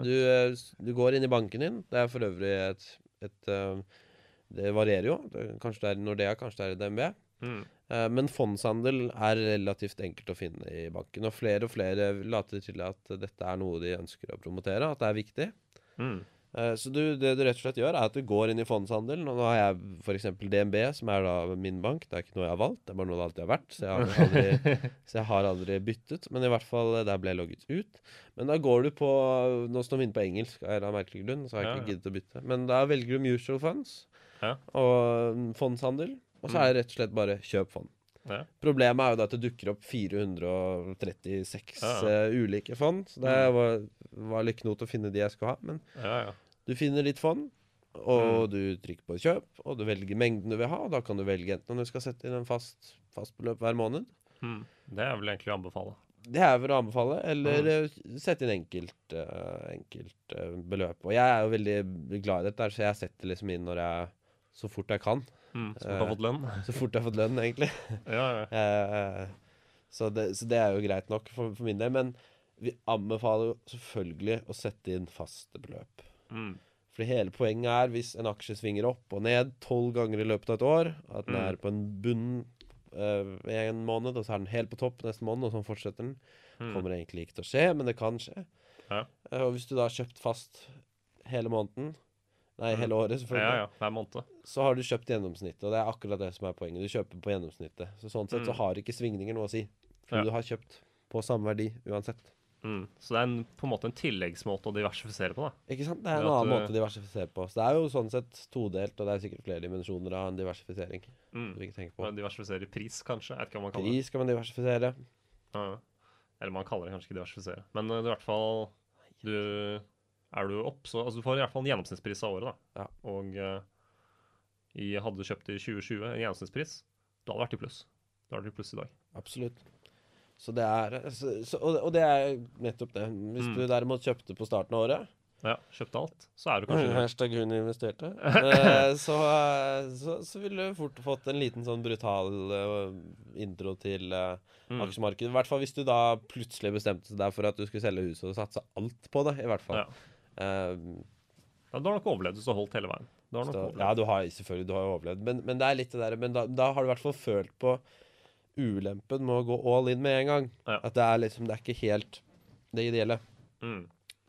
Du, eh, du går inn i banken din. Det er for øvrig et, et eh, Det varierer jo. Kanskje det er Nordea, kanskje det er DNB. Mm. Eh, Men fondshandel er relativt enkelt å finne i banken. Og flere og flere later til at dette er noe de ønsker å promotere, at det er viktig. Mm. Eh, Så du, det du rett og slett gjør, er at du går inn i fondshandelen. Og nå har jeg f.eks. DNB, som er da min bank. Det er ikke noe jeg har valgt, det er bare noe det alltid har vært. Så jeg har aldri, så jeg har aldri byttet. Men i hvert fall, eh, der ble jeg logget ut. Men da går du på Nå står vi inne på engelsk av en merkelig grunn, så har jeg ikke giddet å bytte. Men da velger du mutual funds Ja. og mm, fondshandel. Og så Mm. er det rett og slett bare kjøp fond. Ja. Problemet er jo da at det dukker opp 436 Ja, ja. Uh, ulike fond. Så det Mm. var, var litt knot å finne de jeg skulle ha. Men ja, ja. du finner ditt fond, og Mm. du trykker på kjøp, og du velger mengden du vil ha. Og da kan du velge enten om du skal sette inn en fast, fast beløp hver måned. Mm. Det er vel egentlig å anbefale. Det er vel å anbefale, eller Mm. eh, sette inn enkelt, uh, enkelt uh, beløp. Og jeg er jo veldig glad i dette, så jeg setter liksom inn når jeg Så fort jeg kan. Mm. Så du har Eh. fått lønn? Så fort jeg har fått lønn, egentlig. Ja, ja. Eh, så, det, så det er jo greit nok for, for min del. Men vi anbefaler jo selvfølgelig å sette inn faste beløp. Mm. Fordi hele poenget er hvis en aksje svinger opp og ned tolv ganger i løpet av et år, at den Mm. er på en bunn uh, en måned, og så er den helt på topp neste måned, og sånn fortsetter den, Mm. kommer egentlig ikke til å skje, men det kan skje. Ja. Uh, og hvis du da har kjøpt fast hele måneden, nei, Mm. hele året selvfølgelig, ja. Hver måned. så har du kjøpt gjennomsnittet, og det er akkurat det som er poenget. Du kjøper på gjennomsnittet. Så sånn sett så Mm. har ikke svingninger noe å si. For Ja. du har kjøpt på samme verdi uansett. Mm. Så det er en, på en måte en tilleggsmåte å diversifisere på, da. Ikke sant? Det er en annen du- måte å diversifisere på. Så det er jo sånn sett todelt, og det er sikkert flere dimensjoner av en diversifisering. Mm. Du ikke tenker på. Og Diversifisere pris, kanskje. Jeg vet ikke hva man kaller det. Pris kan man diversifisere. Ja, ja. Eller man kaller det kanskje ikke diversifisere. Men uh, i hvert fall du, Er du opp, så altså, Du får i hvert fall en gjennomsnittspris av året, da. Ja. Og i, hadde du kjøpt i 2020 en gjennomsnittspris, da hadde det vært i pluss. Da hadde det vært i pluss i dag. Absolutt. Så det er så, så, og, og det er nettopp det. Hvis Mm. du derimot kjøpte på starten av året Ja, kjøpte alt, så er du kanskje Hashtag hun investerte. eh, så, eh, så, så ville du fort fått en liten sånn brutal eh, intro til eh, mm. aksjemarkedet. I hvert fall hvis du da plutselig bestemte deg for at du skulle selge huset og satse alt på det. i hvert fall. Ja. Eh, Ja, du har nok overlevd du har holdt hele veien. Du har nok så, ja, du har selvfølgelig du har overlevd, men, men det er litt det der Men da, da har du i hvert fall følt på ulempen med å gå all in med en gang. Ja. At det er liksom Det er ikke helt det ideelle. Mm.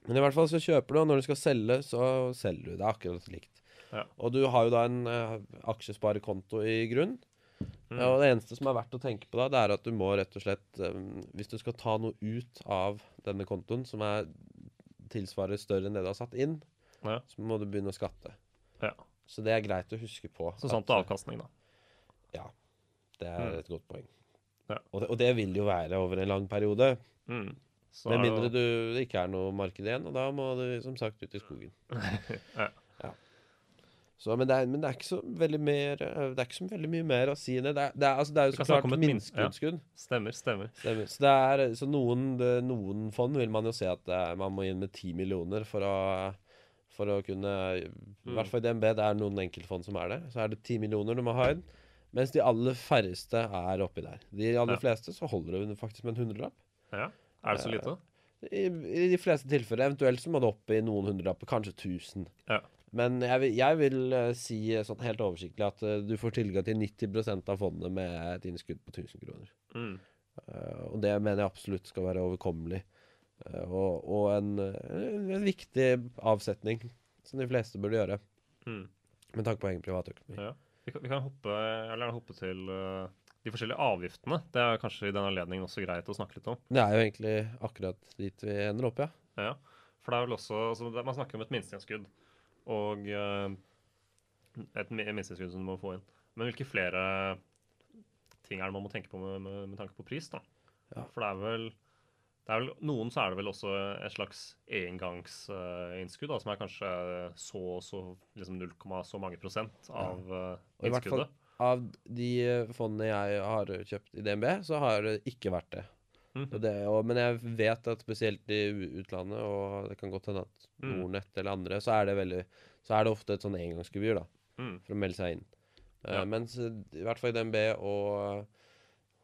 Men i hvert fall så kjøper du, og når du skal selge, så selger du. Det er akkurat likt. Ja. Og du har jo da en uh, aksjesparekonto i grunn. Mm. Og det eneste som er verdt å tenke på da, det er at du må rett og slett um, Hvis du skal ta noe ut av denne kontoen som er tilsvarer større enn det du har satt inn, Ja. så må du begynne å skatte. Ja. Så det er greit å huske på. Så sant at- avkastning, da. Ja. Det er Mm. et godt poeng. Ja. Og, det, og det vil jo være over en lang periode. Mm. Med mindre du, det ikke er noe marked igjen, og da må du som sagt ut i skogen. Ja. Så, men, det er, men det er ikke så veldig mer eh, Det er ikke så veldig mye mer å si enn det. Det er, det er, altså, det er jo så klart om min- ja. Stemmer, stemmer. Stemmer. Så, det er, så noen, noen fond vil man jo se at er, man må inn med 10 millioner for å, for å kunne I Mm. hvert fall i DNB, det er noen enkeltfond som er det. Så er det 10 millioner du må ha inn. Mens de aller færreste er oppi der. De aller Ja. fleste så holder det faktisk med en hundrelapp. Ja. Er det så Eh, lite? I, I de fleste tilfeller. Eventuelt så må det opp i noen hundrelapper, kanskje 1000. Ja. Men jeg vil, jeg vil eh, si eh, sånn helt oversiktlig at eh, du får tilgang til 90% av fondet med et innskudd på 1000 kroner. Mm. Uh, og det mener jeg absolutt skal være overkommelig Uh, og, og en, en, viktig avsetning som de fleste burde gjøre. Mm. Med tanke på egen privatøkonomi. Ja. Vi, kan, vi kan hoppe, hoppe til uh, de forskjellige avgiftene. Det er kanskje i den anledningen også greit å snakke litt om. Det er jo egentlig akkurat dit vi ender opp, ja. Ja, For det er vel også altså, Man snakker om et minsteinnskudd og uh, et minsteskudd som du må få inn. Men hvilke flere ting er det man må tenke på med, med, med tanke på pris? da? Ja. For det er vel det er vel, Noen så er det vel også et slags engangsinnskudd, uh, som er kanskje så så liksom 0, så mange prosent av uh, Og i hvert fall av de fondene jeg har kjøpt i DNB, så har det ikke vært det. Mhm. Det og, men jeg vet at spesielt i utlandet, og det kan godt hende at Mm. Nordnett eller andre, så er det veldig Så er det ofte et sånn engangsgebyr, da, Mm. for å melde seg inn. Ja. Uh, mens eh, i hvert fall i DNB og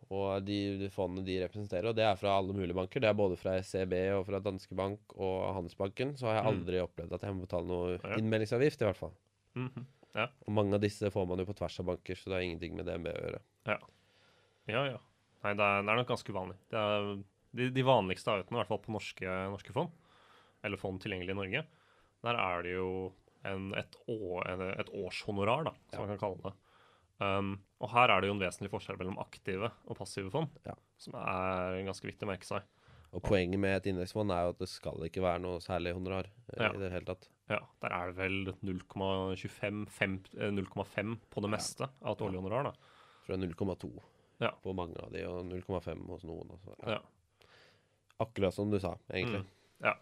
og de, de fondene de representerer, og det er fra alle mulige banker. Det er både fra ECB og fra Danske Bank og Handelsbanken. Så har jeg Mm. aldri opplevd at jeg må betale noe Ja. innmeldingsavgift, i hvert fall. Mhm. Og mange av disse får man jo på tvers av banker, så det har ingenting med DNB å gjøre. Ja, Ja, ja. Nei, det er, det er nok ganske uvanlig. Det er de, de vanligste outene, i hvert fall på norske, norske fond, eller fond tilgjengelig i Norge, der er det jo en, et, å, et årshonorar, da, som Ja. man kan kalle det. Um, og her er det jo en vesentlig forskjell mellom aktive og passive fond, Ja. som er ganske viktig å merke seg. Og poenget med et indeksfond er jo at det skal ikke være noe særlig honorar eh, Ja. i det hele tatt. Ja, Der er det vel 0,25 eh, 0,5 på det meste av et årlig honorar. da. Fra 0,2 Ja. på mange av de, og 0,5 hos noen. Altså. Ja. Akkurat som du sa, egentlig. Mm. Ja.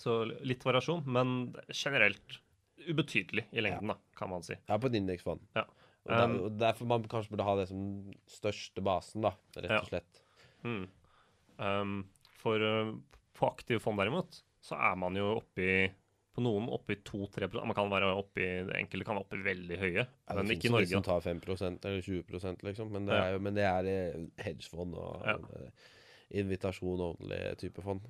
Så litt variasjon, men generelt ubetydelig i lengden, da, kan man si. Ja, på et indeksfond. Ja. Og, der, Um, og derfor man kanskje burde ha det som største basen, da, rett og slett. Mm. Um, for uh, på aktive fond derimot, så er man jo oppi på noen oppi 2-3 Man kan være oppi det enkelte kan være oppi veldig høye, Ja, men ikke i Norge. som tar 5% eller 20% liksom. Men det Ja. er jo men det er hedgefond og Ja. invitasjon only type fond.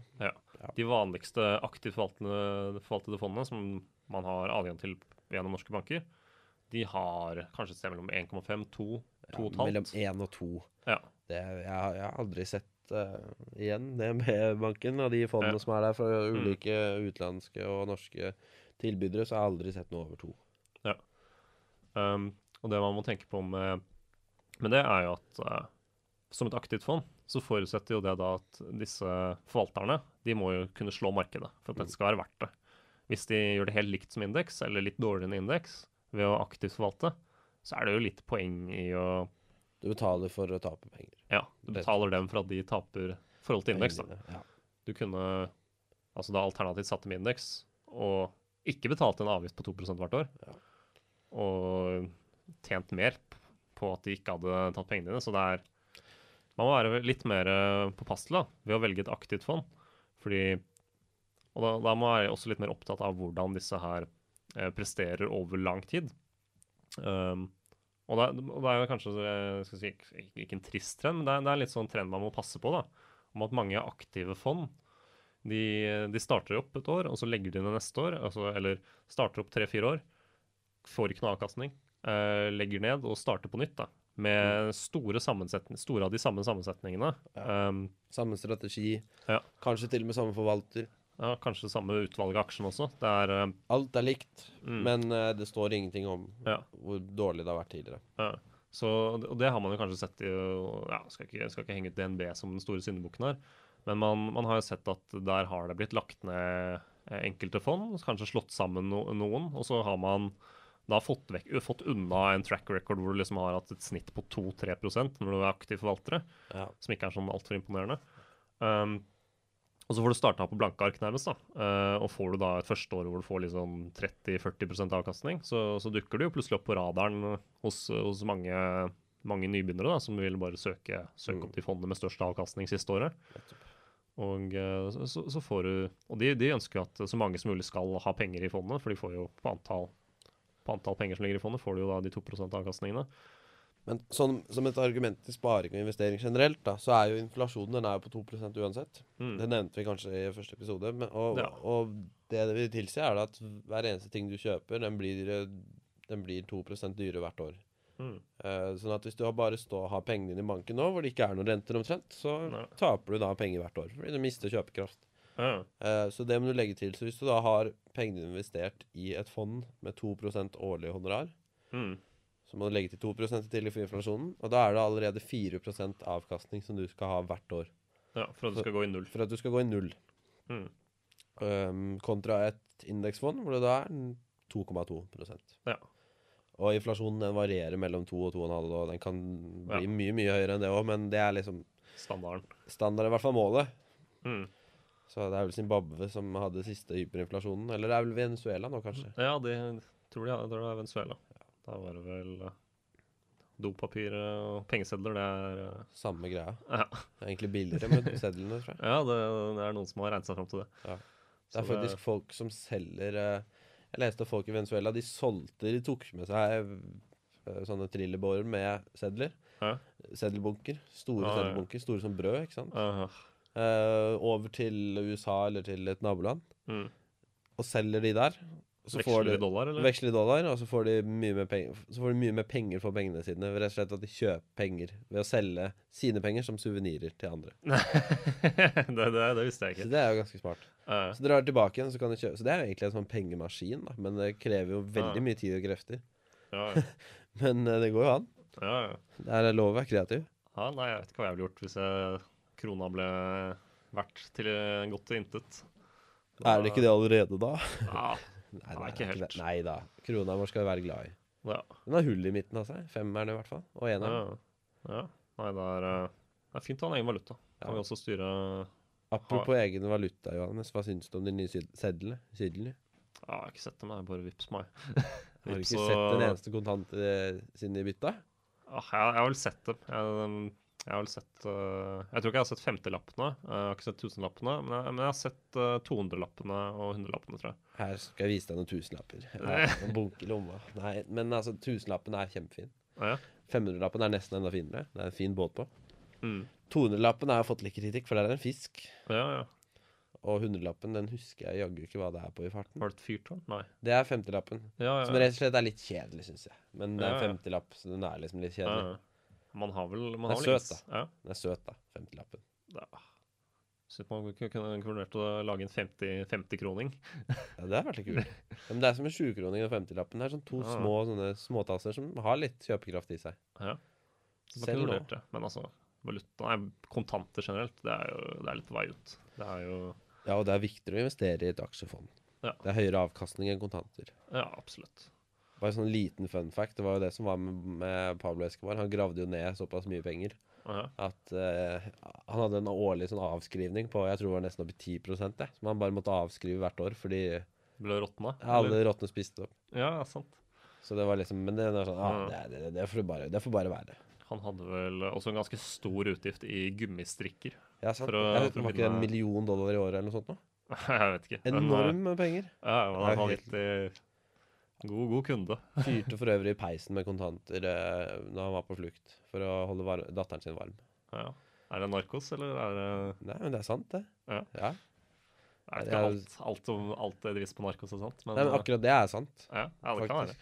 De vanligste aktivt forvaltede, fondene som man har adgang til gjennom norske banker, de har kanskje et sted mellom 1,5, 2, Ja, 2,5. mellom 1 og 2. Ja. Det, jeg, har- jeg har aldri sett eh, igjen DNB-banken og de fondene Ja. som er der fra Mm. ulike utenlandske og norske tilbydere, så har jeg aldri sett noe over to. Um, og det man må tenke på med, med det, er jo at uh, som et aktivt fond, så forutsetter jo det da at disse forvalterne de må jo kunne slå markedet for at dette skal være verdt det. Hvis de gjør det helt likt som indeks, eller litt dårligere enn indeks, ved å aktivt forvalte, så er det jo litt poeng i å Du betaler for å tape penger. Ja, du betaler dem for at de taper i forhold til indeks. Ja. Du kunne altså da alternativt satt dem i indeks, og ikke betalt en avgift på 2% hvert år, Ja. og tjent mer på at de ikke hadde tatt pengene dine. Så det er Man må være litt mer eh, påpasselig ved å velge et aktivt fond. Fordi Og da, da må jeg være også litt mer opptatt av hvordan disse her eh, presterer over lang tid. Um, og, det, det er jo kanskje eh, skal si, ikke, en trist trend, men det er, det er litt sånn trend man må passe på. da, Om at mange aktive fond de, de starter opp et år, og så legger de ned neste år. Altså, eller starter opp tre-fire år, får ikke noe avkastning, eh, legger ned og starter på nytt. da, Med store, store av de samme sammensetningene. Um, Samme strategi, Ja. kanskje til og med samme forvalter. Ja, kanskje samme utvalg av aksjen også. Det er eh, Alt er likt, Mm. men eh, det står ingenting om Ja. hvor dårlig det har vært tidligere. Ja. Så, og det har man jo kanskje sett i ja, Skal ikke, skal ikke henge ut DNB som den store syndebukken her, men man, man har jo sett at der har det blitt lagt ned eh, enkelte fond, kanskje slått sammen no, noen, og så har man da fått, vekk, fått unna en track record hvor du liksom har hatt et snitt på 2-3% når du er aktiv forvaltere, Ja. som ikke er sånn altfor imponerende. Um, og så får du starta på blanke ark, nærmest. da, uh, Og får du da et første år hvor du får liksom 30-40% avkastning, så, så dukker du jo plutselig opp på radaren hos, hos mange, mange nybegynnere da, som vil bare søke, søke Mm. opp de fondene med størst avkastning siste året. Og uh, så, så- så får du Og de, de ønsker jo at så mange som mulig skal ha penger i fondet, for de får jo på antall, på antall penger som ligger i fondet, får du jo da de 2% avkastningene. Men sånn, som et argument til sparing og investering generelt, da, så er jo inflasjonen den er jo på 2 uansett. Mm. Det nevnte vi kanskje i første episode. Men, og, Ja. og det det vil tilsi, er at hver eneste ting du kjøper, den blir, den blir 2% dyrere hvert år. Mm. Uh, sånn at hvis du bare bare stå, har pengene dine i banken nå, hvor det ikke er noen renter omtrent, så Nei. taper du da penger hvert år. Fordi du mister kjøpekraft. Ja. Uh, så det må du legge til. Så hvis du da har pengene investert i et fond med 2% årlig honorar, Mm. Så må du legge til 2 til for inflasjonen. Og da er det allerede 4% avkastning som du skal ha hvert år. ja, for at du skal gå i null. For at du skal gå i null. Mm. Um, kontra et indeksfond, hvor det da er 2,2% Ja. Og inflasjonen den varierer mellom 2 og 2,5, og den kan bli Ja. mye mye høyere enn det òg, men det er liksom Standarden. standard, i hvert fall målet. Mm. Så det er vel Zimbabwe som hadde siste hyperinflasjonen. Eller det er vel Venezuela nå, kanskje. Ja, det tror har det er Venezuela. Da var det vel uh, dopapir og pengesedler. Det er eh, Samme greia. ja. Det er egentlig billigere med sedlene, tror jeg. ja, det, det er noen som har regnet seg fram til det. Ja. Det Så er faktisk folk som selger eh, Jeg leste folk i Venezuela, de solgte De tok med seg eh, sånne trillebårer med sedler. Ja. Seddelbunker. Store ja. seddelbunker. Store som brød, ikke sant. Uh, Eh, over til USA eller til et naboland. mm. Og selger de der. Veksler de dollar, eller? Veksler i dollar, og så får de mye mer penger, så får de mye mer penger for pengene sine. Rett og slett at de kjøper penger ved å selge sine penger som suvenirer til andre. det, det, det visste jeg ikke. Så det er jo ganske smart. Uh, Så drar de tilbake igjen, så kan de kjøpe Så det er jo egentlig en sånn pengemaskin, da. Men det krever jo veldig uh. mye tid og krefter. ja, ja. Men eh, det går jo an. ja, ja. Det er lov å være kreativ. ja, nei, jeg vet ikke hva jeg ville gjort hvis jeg, krona ble verdt til godt til intet. Er det ikke det allerede, da? Ja, Nei, Nei, ikke helt. Nei da. Krona vår skal vi være glad i. ja. Den har hull i midten av seg. Femmeren i hvert fall. Og ja. eneren. ja. Nei, det er, eh, det er fint å ha en egen valuta. Kan vi også styre Apropos egen valuta, Johannes. Hva syns du om de nye sedlene? Sedlene? Ja, jeg har ikke sett dem, det er bare vips meg. Har du ikke og- sett en eneste kontant eh, siden de bytta? Ah, jeg, jeg har vel sett dem. Jeg, jeg har vel sett uh, Jeg tror ikke jeg har sett 50-lappene. Jeg har ikke sett 1000-lappene. Men, jeg- men jeg har sett uh, 200-lappene og 100-lappene, tror jeg. Her skal jeg vise deg noen tusenlapper. Ja, en bunke i lomma. Nei, men altså, tusenlappen er kjempefin. Ja. 500-lappen er nesten enda finere. Det er en fin båt på. Mm. 200-lappen har fått litt kritikk, for det er en fisk. ja, ja. Og 100-lappen den husker jeg jaggu ikke hva det er på i farten. Var det et fyrtårn? Nei. Det er 50-lappen. Ja, ja. Som rett og slett er litt kjedelig, syns jeg. Men det er en ja. 50-lapp, så den er liksom litt ja, kjedelig. Man har vel man Den er har vel søt, da. Ja. Den er søt, da. 50-lappen. ja. Syns man kunne vurdert å lage en 50 50-kroning. Ja, det hadde vært litt kult. Men det er som en 20-kroning og 50-lappen. Det er sånn to Ja. små sånne småtasser som har litt kjøpekraft i seg. Ja. Så man kunne vurdert det. Men altså, valuta Nei, kontanter generelt, det er jo det er litt vei ut. Det er jo Ja, og det er viktigere å investere i et aksjefond. Ja. Det er høyere avkastning enn kontanter. Ja, absolutt. Bare sånn liten fun fact. Det var jo det som var med, Pablo Escobar. Han gravde jo ned såpass mye penger Aha. at uh, han hadde en årlig sånn avskrivning på jeg tror det var nesten opp i 10 det, som han bare måtte avskrive hvert år fordi Ble råtna? alle rottene spiste opp. Ja, sant. Så det var liksom Men det er sånn ah, Ja. det, det, det, får bare, det får bare være. Han hadde vel også en ganske stor utgift i gummistrikker. Ja, sant. Å- jeg vet, å Var ikke det en million dollar i året eller noe sånt? nå? Jeg vet ikke. men, eh, Enorme penger. Ja, Det han var helt- eh, god, god kunde. Fyrte for øvrig i peisen med kontanter eh, når han var på flukt, for å holde var datteren sin varm. Ja. Er det narkos, eller er det Nei, men det er sant, det. Ja. ja. Jeg vet ikke er- alt, alt, om, alt det drives på narkos og sånt, men, Nei, men eh, akkurat det er sant. ja, ja, det kan være.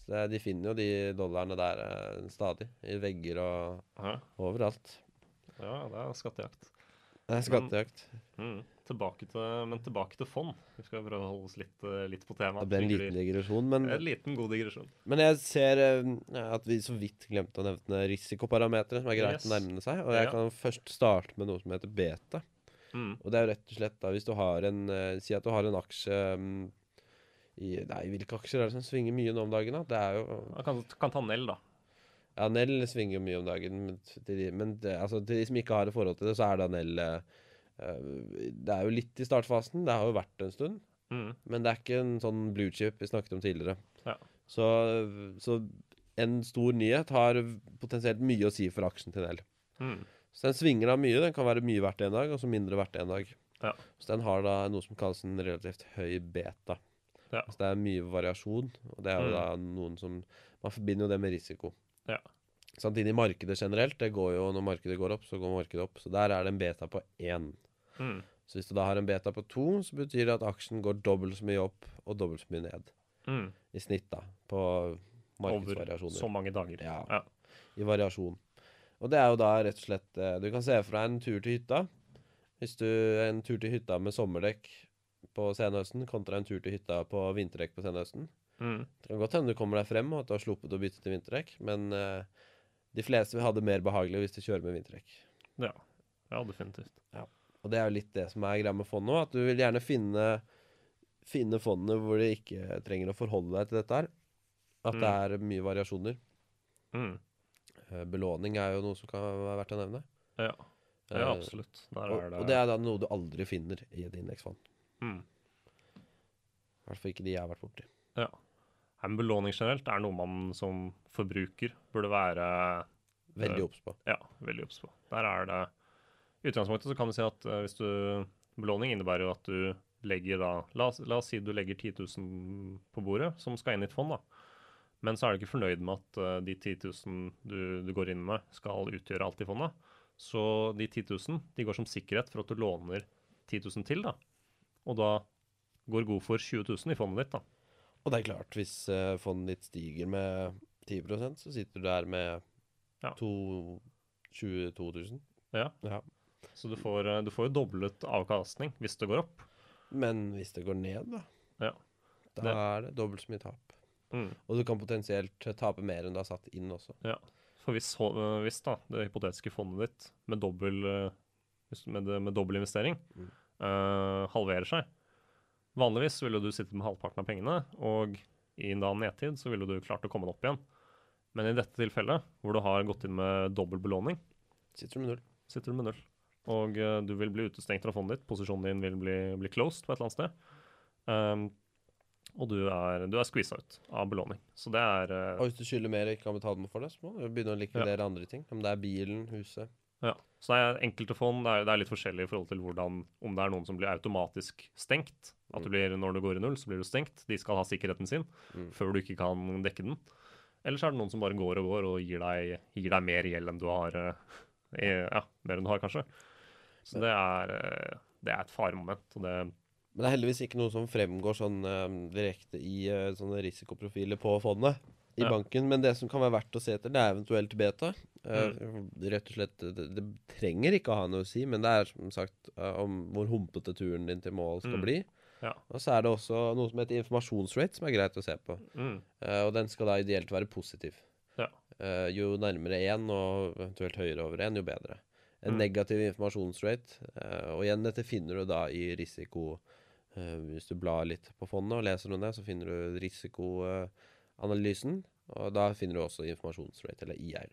Så det, de finner jo de dollarene der eh, stadig. I vegger og Ja, overalt. ja, det er skattejakt. Det er skattejakt. Mm. Tilbake til, men tilbake til fond. Vi skal prøve å holde oss litt, eh, litt på temaet. Det ble en liten digresjon, men, En liten, god digresjon. men jeg ser eh, at vi så vidt glemte å nevne risikoparametere, som er greit Yes. å nærme seg. Og jeg Ja. kan først starte med noe som heter beta. Mm. Og det er jo rett og slett da hvis du har en eh, Si at du har en aksje mm, i Nei, hvilke aksjer er det som svinger mye nå om dagen, da? Det er jo kan, kan ta Nell, da. Ja, Nell svinger jo mye om dagen, men til de, men det, altså, til de som ikke har et forhold til det, så er da Nell eh, Det er jo litt i startfasen. Det har jo vært en stund. Mm. Men det er ikke en sånn blue chip vi snakket om tidligere. Ja. Så, så en stor nyhet har potensielt mye å si for aksjen til Nell. Mm. Så den svinger da mye. Den kan være mye verdt en dag, og så mindre verdt en dag. Ja. Så den har da noe som kalles en relativt høy beta. Ja. Så det er mye variasjon, og det er jo Mm. da noen som Man forbinder jo det med risiko. Ja. Samtidig markedet generelt, det går jo når markedet går opp, så går markedet opp. Så der er det en beta på én. Mm. Så hvis du da har en beta på to, så betyr det at aksjen går dobbelt så mye opp og dobbelt så mye ned. Mm. I snitt, da. På markedsvariasjoner. Over så mange dager. Ja. Ja. I variasjon. Og det er jo da rett og slett eh, Du kan se for deg en tur til hytta. Hvis du en tur til hytta med sommerdekk på senhøsten kontra en tur til hytta på vinterdekk på senhøsten. Mm. Det kan godt hende du kommer deg frem, og at du har sluppet å bytte til vinterdekk, men uh, de fleste vil ha det mer behagelig hvis de kjører med vinterdekk. Ja. ja, definitivt. Og det er jo litt det som er greia med fond nå, at du vil gjerne finne, finne fondene hvor du ikke trenger å forholde deg til dette her. At det er mye variasjoner. Mm. Eh, Belåning er jo noe som kan være verdt å nevne. Ja. ja, Eh, absolutt. Der Og, er det, og det er da noe du aldri finner i et indeksfond. mm. I hvert fall ikke de jeg har vært borti. Ja. Men belåning generelt er noe man som forbruker burde være Veldig Eh, obs på. ja, veldig obs på. Der er det I utgangspunktet så kan du si at eh, hvis du Belåning innebærer jo at du legger da la la oss si du legger 10 000 på bordet, som skal inn i et fond, da. Men så er du ikke fornøyd med at eh, de 10 000 du, du går inn med, skal utgjøre alt i fondet. Så de 10 000 de går som sikkerhet for at du låner 10 000 til, da. Og da går god for 20 000 i fondet ditt, da. Og det er klart, hvis eh, fondet ditt stiger med 10% så sitter du der med Ja. to, 22 000. Ja. Ja. Så du får, eh, du får jo doblet avkastning hvis det går opp. Men hvis det går ned, da, Ja. da Det- er det dobbelt så mye tap. Mm. Og du kan potensielt tape mer enn du har satt inn også. Ja. For hvis, hå- øh, hvis da, det hypotetiske fondet ditt med dobbel, øh, hvis- med, det- med dobbel investering øh, halverer seg Vanligvis ville du sitte med halvparten av pengene, og i en da nedtid så ville du klart å komme deg opp igjen. Men i dette tilfellet, hvor du har gått inn med dobbel belåning, Sitter du med null. sitter du med null. Og uh, du vil bli utestengt fra fondet ditt. Posisjonen din vil bli, bli closed på et eller annet sted. Um, og du er, du er squeeza ut av belåning. Så det er uh, Og hvis du skylder mer og ikke kan betale for det, så må du begynne å likvidere andre ting. Om det er bilen, huset. Ja, så det er enkelte fond det er, det er litt forskjellig i forhold til hvordan, om det er noen som blir automatisk stengt. At du blir, når du går i null, så blir du stengt. De skal ha sikkerheten sin Mm. før du ikke kan dekke den. Eller så er det noen som bare går og går og gir deg, gir deg mer gjeld enn du har. Uh, Ja, mer enn du har, kanskje. Så det er, eh, det er et faremoment. Og det, Men det er heldigvis ikke noe som fremgår sånn eh, direkte i uh, sånne risikoprofiler på fondet i Ja. banken. Men det som kan være verdt å se etter, det er eventuelt beta. Eh, Rett og slett, det, det trenger ikke å ha noe å si, men det er som sagt uh, om hvor humpete turen din til mål skal Mm. bli. ja. Og så er det også noe som heter informasjonsrate, som er greit å se på. Mm, og den skal da ideelt være positiv. Ja. Jo nærmere én, og eventuelt høyere over én, jo bedre. En Mm. negativ informasjonsrate, eh, og igjen dette finner du da i risiko eh, Hvis du blar litt på fondet og leser noe der, så finner du risikoanalysen, og da finner du også informasjonsrate, eller IR.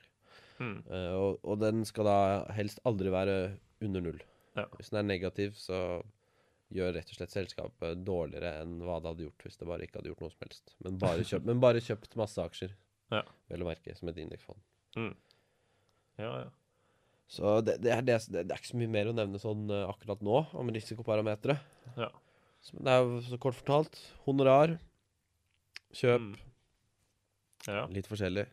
mm, Eh, og, og den skal da helst aldri være under null. Ja. Hvis den er negativ, så gjør rett og slett selskapet dårligere enn hva det hadde gjort hvis det bare ikke hadde gjort noe som helst. Men bare kjøpt, men bare kjøpt masse aksjer, Ja. vel å merke, som et indeksfond. mm. Ja, ja. Så det, det, er det, det er ikke så mye mer å nevne sånn eh, akkurat nå om risikoparametere. Ja. Så det er jo så kort fortalt honorar, kjøp, Mm. ja. litt forskjellig.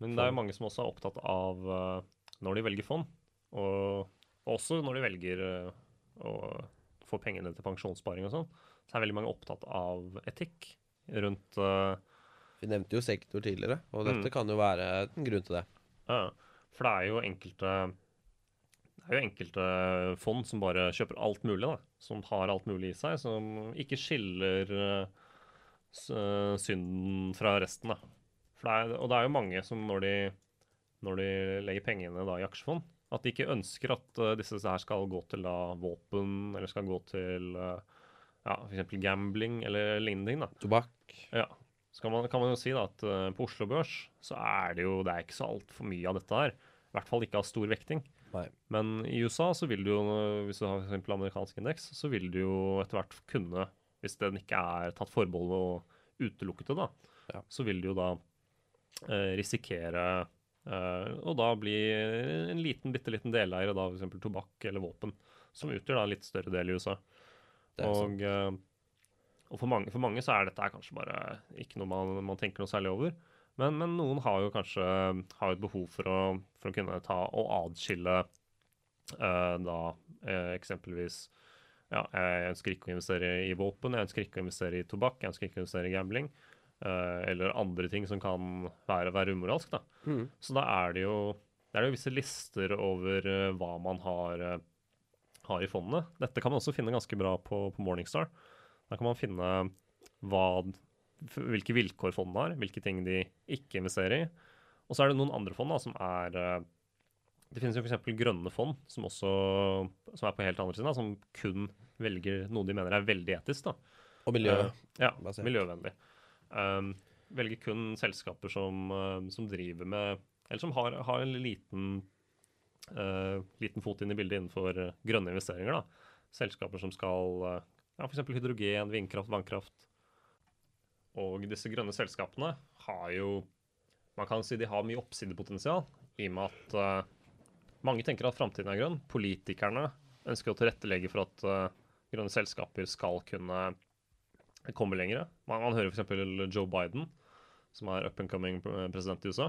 Men det er jo mange som også er opptatt av uh, når de velger fond, og også når de velger uh, å få pengene til pensjonssparing og sånn, så er veldig mange opptatt av etikk rundt uh, Vi nevnte jo sektor tidligere, og dette Mm. kan jo være en grunn til det. ja, For det er jo enkelte det er jo enkelte fond som bare kjøper alt mulig, da. Som har alt mulig i seg. Som ikke skiller eh, eh, synden fra resten, da. Det er, og det er jo mange som når de, når de legger pengene da i aksjefond, at de ikke ønsker at uh, disse her skal gå til da våpen, eller skal gå til uh, ja, f.eks. gambling eller lignende ting. da. Tobakk. Ja. Så kan man, kan man jo si da at eh, på Oslo Børs så er det jo det er ikke så altfor mye av dette her. I hvert fall ikke av stor vekting. Nei. Men i USA så vil du jo, hvis du har eksempel amerikansk indeks, så vil du jo etter hvert kunne, hvis den ikke er tatt forbehold og utelukket det, da, Ja. så vil du jo da eh, risikere eh, å da bli en liten, bitte liten deleier av f.eks. tobakk eller våpen, som utgjør da en litt større del i USA. Og sant. Og, for, mange, for mange så er dette kanskje bare ikke noe man, man tenker noe særlig over. Men, men noen har jo kanskje har et behov for å, for å kunne ta og adskille eh, da eh, eksempelvis ja, jeg ønsker ikke å investere i våpen, jeg ønsker ikke å investere i tobakk, jeg ønsker ikke å investere i gambling. eh, eller andre ting som kan være, være umoralsk. da. Mm. Så da er det jo, det er jo visse lister over eh, hva man har, eh, har i fondene. Dette kan man også finne ganske bra på, på Morningstar. Der kan man finne hva, hvilke vilkår fondene har, hvilke ting de ikke investerer i. Og så er det noen andre fond da, som er eh, Det finnes jo f.eks. grønne fond, som også som er på helt andre siden, da, som kun velger noe de mener er veldig etisk. da. Og miljø. Uh, ja, miljøvennlig. Um, velger kun selskaper som, som driver med Eller som har, har en liten, uh, liten fot inn i bildet innenfor grønne investeringer. da. Selskaper som skal ja, f.eks. hydrogen, vindkraft, vannkraft. Og disse grønne selskapene har jo Man kan si de har mye oppsidepotensial, i og med at uh, mange tenker at framtiden er grønn. Politikerne ønsker å tilrettelegge for at uh, grønne selskaper skal kunne komme lenger. Man, man hører f.eks. Joe Biden, som er up and coming president i USA.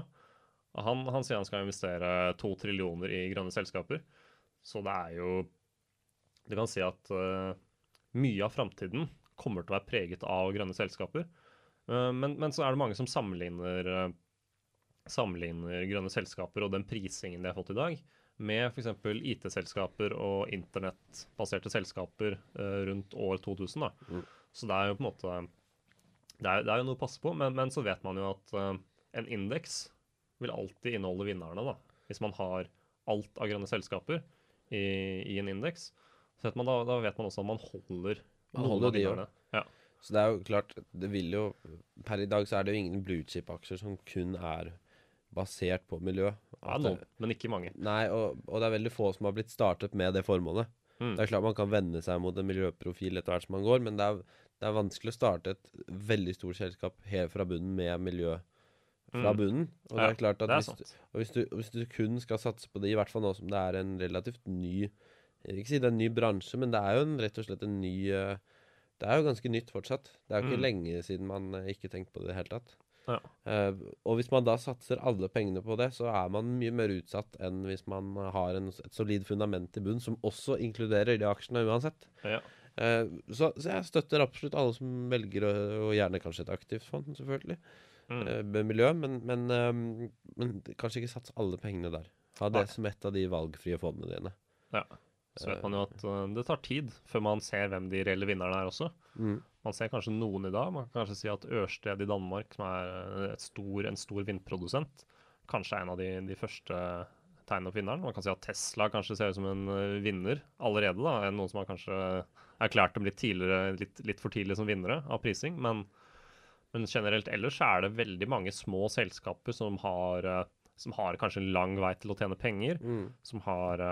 Han, han sier han skal investere to trillioner i grønne selskaper. Så det er jo Du kan si at eh, mye av framtiden kommer til å være preget av grønne selskaper. Eh, men, men så er det mange som sammenligner, eh, sammenligner grønne selskaper og den prisingen de har fått i dag, med f.eks. IT-selskaper og internettbaserte selskaper eh, rundt år 2000. da. Mm. Så det er jo på en måte Det er, det er jo noe å passe på, men, men så vet man jo at en indeks vil alltid inneholde vinnerne. da. Hvis man har alt av grønne selskaper i, i en indeks, så man da, da vet man også at man holder Man noen holder av de vinnerne. Ja. Så det er jo klart, det vil jo Per i dag så er det jo ingen blue chip-aksjer som kun er basert på miljø. ja, noen, men ikke mange. nei, og, og det er veldig få som har blitt startet med det formålet. Mm. Det er klart man kan vende seg mot en miljøprofil etter hvert som man går, men det er, det er vanskelig å starte et veldig stort selskap helt fra bunnen med miljø fra Mm. bunnen. Og det Ja, er klart at Det er hvis, og hvis, du, hvis du kun skal satse på det, i hvert fall nå som det er en relativt ny Jeg vil ikke si det er en ny bransje, men det er jo en, rett og slett en ny eh, Det er jo ganske nytt fortsatt. Det er jo ikke Mm. lenge siden man eh, ikke tenkte på det i det hele tatt. Ja. Uh, og hvis man da satser alle pengene på det, så er man mye mer utsatt enn hvis man har en, et solid fundament i bunn, som også inkluderer de aksjene uansett. Ja. Uh, så, så jeg støtter absolutt alle som velger å, og gjerne kanskje et aktivt fond, selvfølgelig, Mm. uh, miljø, men, men, men kanskje ikke sats alle pengene der. Ha det Nei. som et av de valgfrie fondene dine. Ja. Så vet man jo at uh, det tar tid før man ser hvem de reelle vinnerne er også. Mm. Man ser kanskje noen i dag. Man kan kanskje si at Ørsted i Danmark, som er et stor, en stor vindprodusent, kanskje er en av de, de første tegnene på vinneren. Man kan si at Tesla kanskje ser ut som en uh, vinner allerede. da, Noen som har kanskje erklært dem litt, litt, litt for tidlig som vinnere av prising. Men, men generelt ellers er det veldig mange små selskaper som har, som har kanskje en lang vei til å tjene penger Mm. som har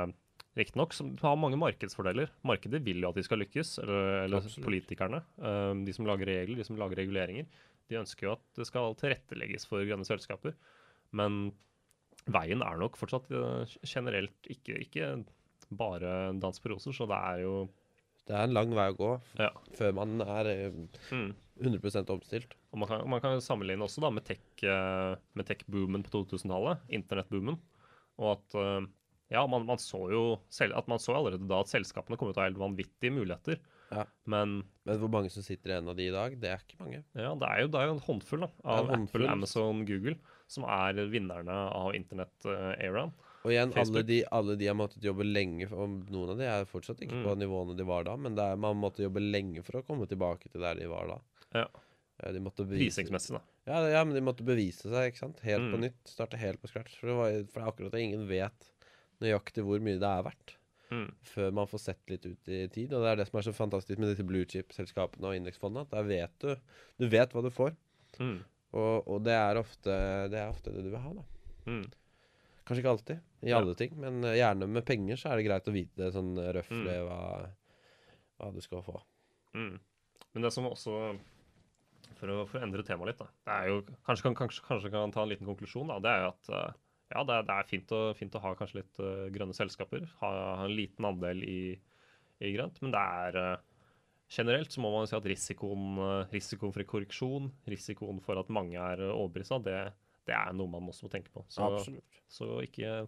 Riktignok har mange markedsfordeler. Markedet vil jo at de skal lykkes, eller, eller politikerne. Um, de som lager regler, de som lager reguleringer. De ønsker jo at det skal tilrettelegges for grønne selskaper. Men veien er nok fortsatt eh, generelt ikke, ikke bare dans på roser, så det er jo Det er en lang vei å gå Ja. før man er eh, mm. 100 omstilt. Og man kan, man kan sammenligne også da med tech-boomen tech-boomen på 2000-tallet, internettboomen. Og at eh, ja, man, man så jo selv, at man så allerede da at selskapene kom ut av helt vanvittige muligheter. Ja. Men Men hvor mange som sitter i en av de i dag, det er ikke mange. ja, det er jo, det er jo en håndfull da, av en håndfull. Apple, Amazon, Google som er vinnerne av internett-eraen. Og igjen, alle de, alle de har måttet jobbe lenge for, og Noen av de er fortsatt ikke Mm. på nivåene de var da, men det er, man måtte jobbe lenge for å komme tilbake til der de var da. Ja. Eh, De måtte bevise, Prisingsmessig, da. ja, ja, men de måtte bevise seg, ikke sant? Helt på Mm. nytt. Starte helt på scratch. For det, var, for det er akkurat det ingen vet nøyaktig hvor mye det er verdt. Mm. Før man får sett litt ut i tid. Og det er det som er så fantastisk med disse blue chip-selskapene og indeksfondene. At der vet du Du vet hva du får. Mm. Og, og det, er ofte, det er ofte det du vil ha, da. Mm. Kanskje ikke alltid, i Ja. alle ting, men eh, gjerne med penger så er det greit å vite sånn røftlig Mm. hva, hva du skal få. Mm. Men det som også For å, for å endre temaet litt, da. Det er jo, kanskje, kan, kanskje, kanskje kan ta en liten konklusjon. da, Det er jo at eh, ja, det er, det er fint, å, fint å ha kanskje litt uh, grønne selskaper. Ha, ha en liten andel i, i grønt. Men det er uh, generelt så må man si at risikoen, uh, risikoen for korreksjon, risikoen for at mange er overbevist, det, det er noe man også må tenke på. Så, så ikke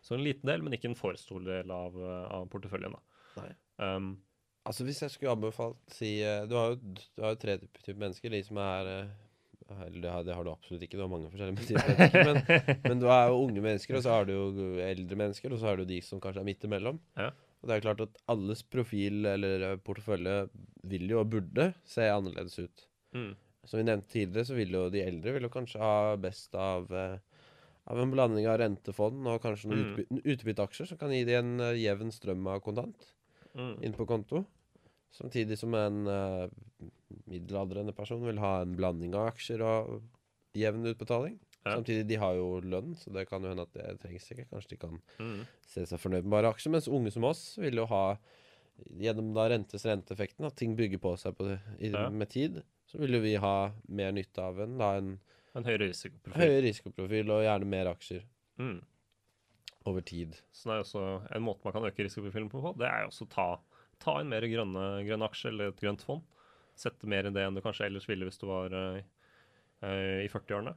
så en liten del, men ikke en for stor del av, av porteføljen. da. Um, Altså Hvis jeg skulle anbefalt si Du har jo, du har jo tre typer mennesker. De som er det har, det har du absolutt ikke, du har mange forskjellige mennesker. Men, men du er jo unge mennesker, og så har du jo eldre mennesker, og så har du de som kanskje er midt imellom. Ja. Og det er klart at alles profil eller eh, portefølje vil jo og burde se annerledes ut. Mm. Som vi nevnte tidligere, så vil jo de eldre vil jo kanskje ha best av, eh, av en blanding av rentefond og kanskje noen Mm. utby utbytteaksjer som kan gi de en eh, jevn strøm av kontant Mm. inn på konto. Samtidig som en uh, middelaldrende person vil ha en blanding av aksjer og jevn utbetaling. Ja. Samtidig, de har jo lønn, så det kan jo hende at det trengs ikke. Kanskje de kan Mm. se seg fornøyd med bare aksjer. Mens unge som oss vil jo ha, gjennom da rentes renteeffekten, at ting bygger på seg på, i, Ja. med tid, så vil jo vi ha mer nytte av en, da, en En høyere risikoprofil. høyere risikoprofil og gjerne mer aksjer Mm. over tid. Så det er også en måte man kan øke risikoprofilen på, det er jo også å ta, ta inn mer grønne, grønne aksjer eller et grønt fond. Sette mer i det enn du kanskje ellers ville hvis du var uh, i 40-årene.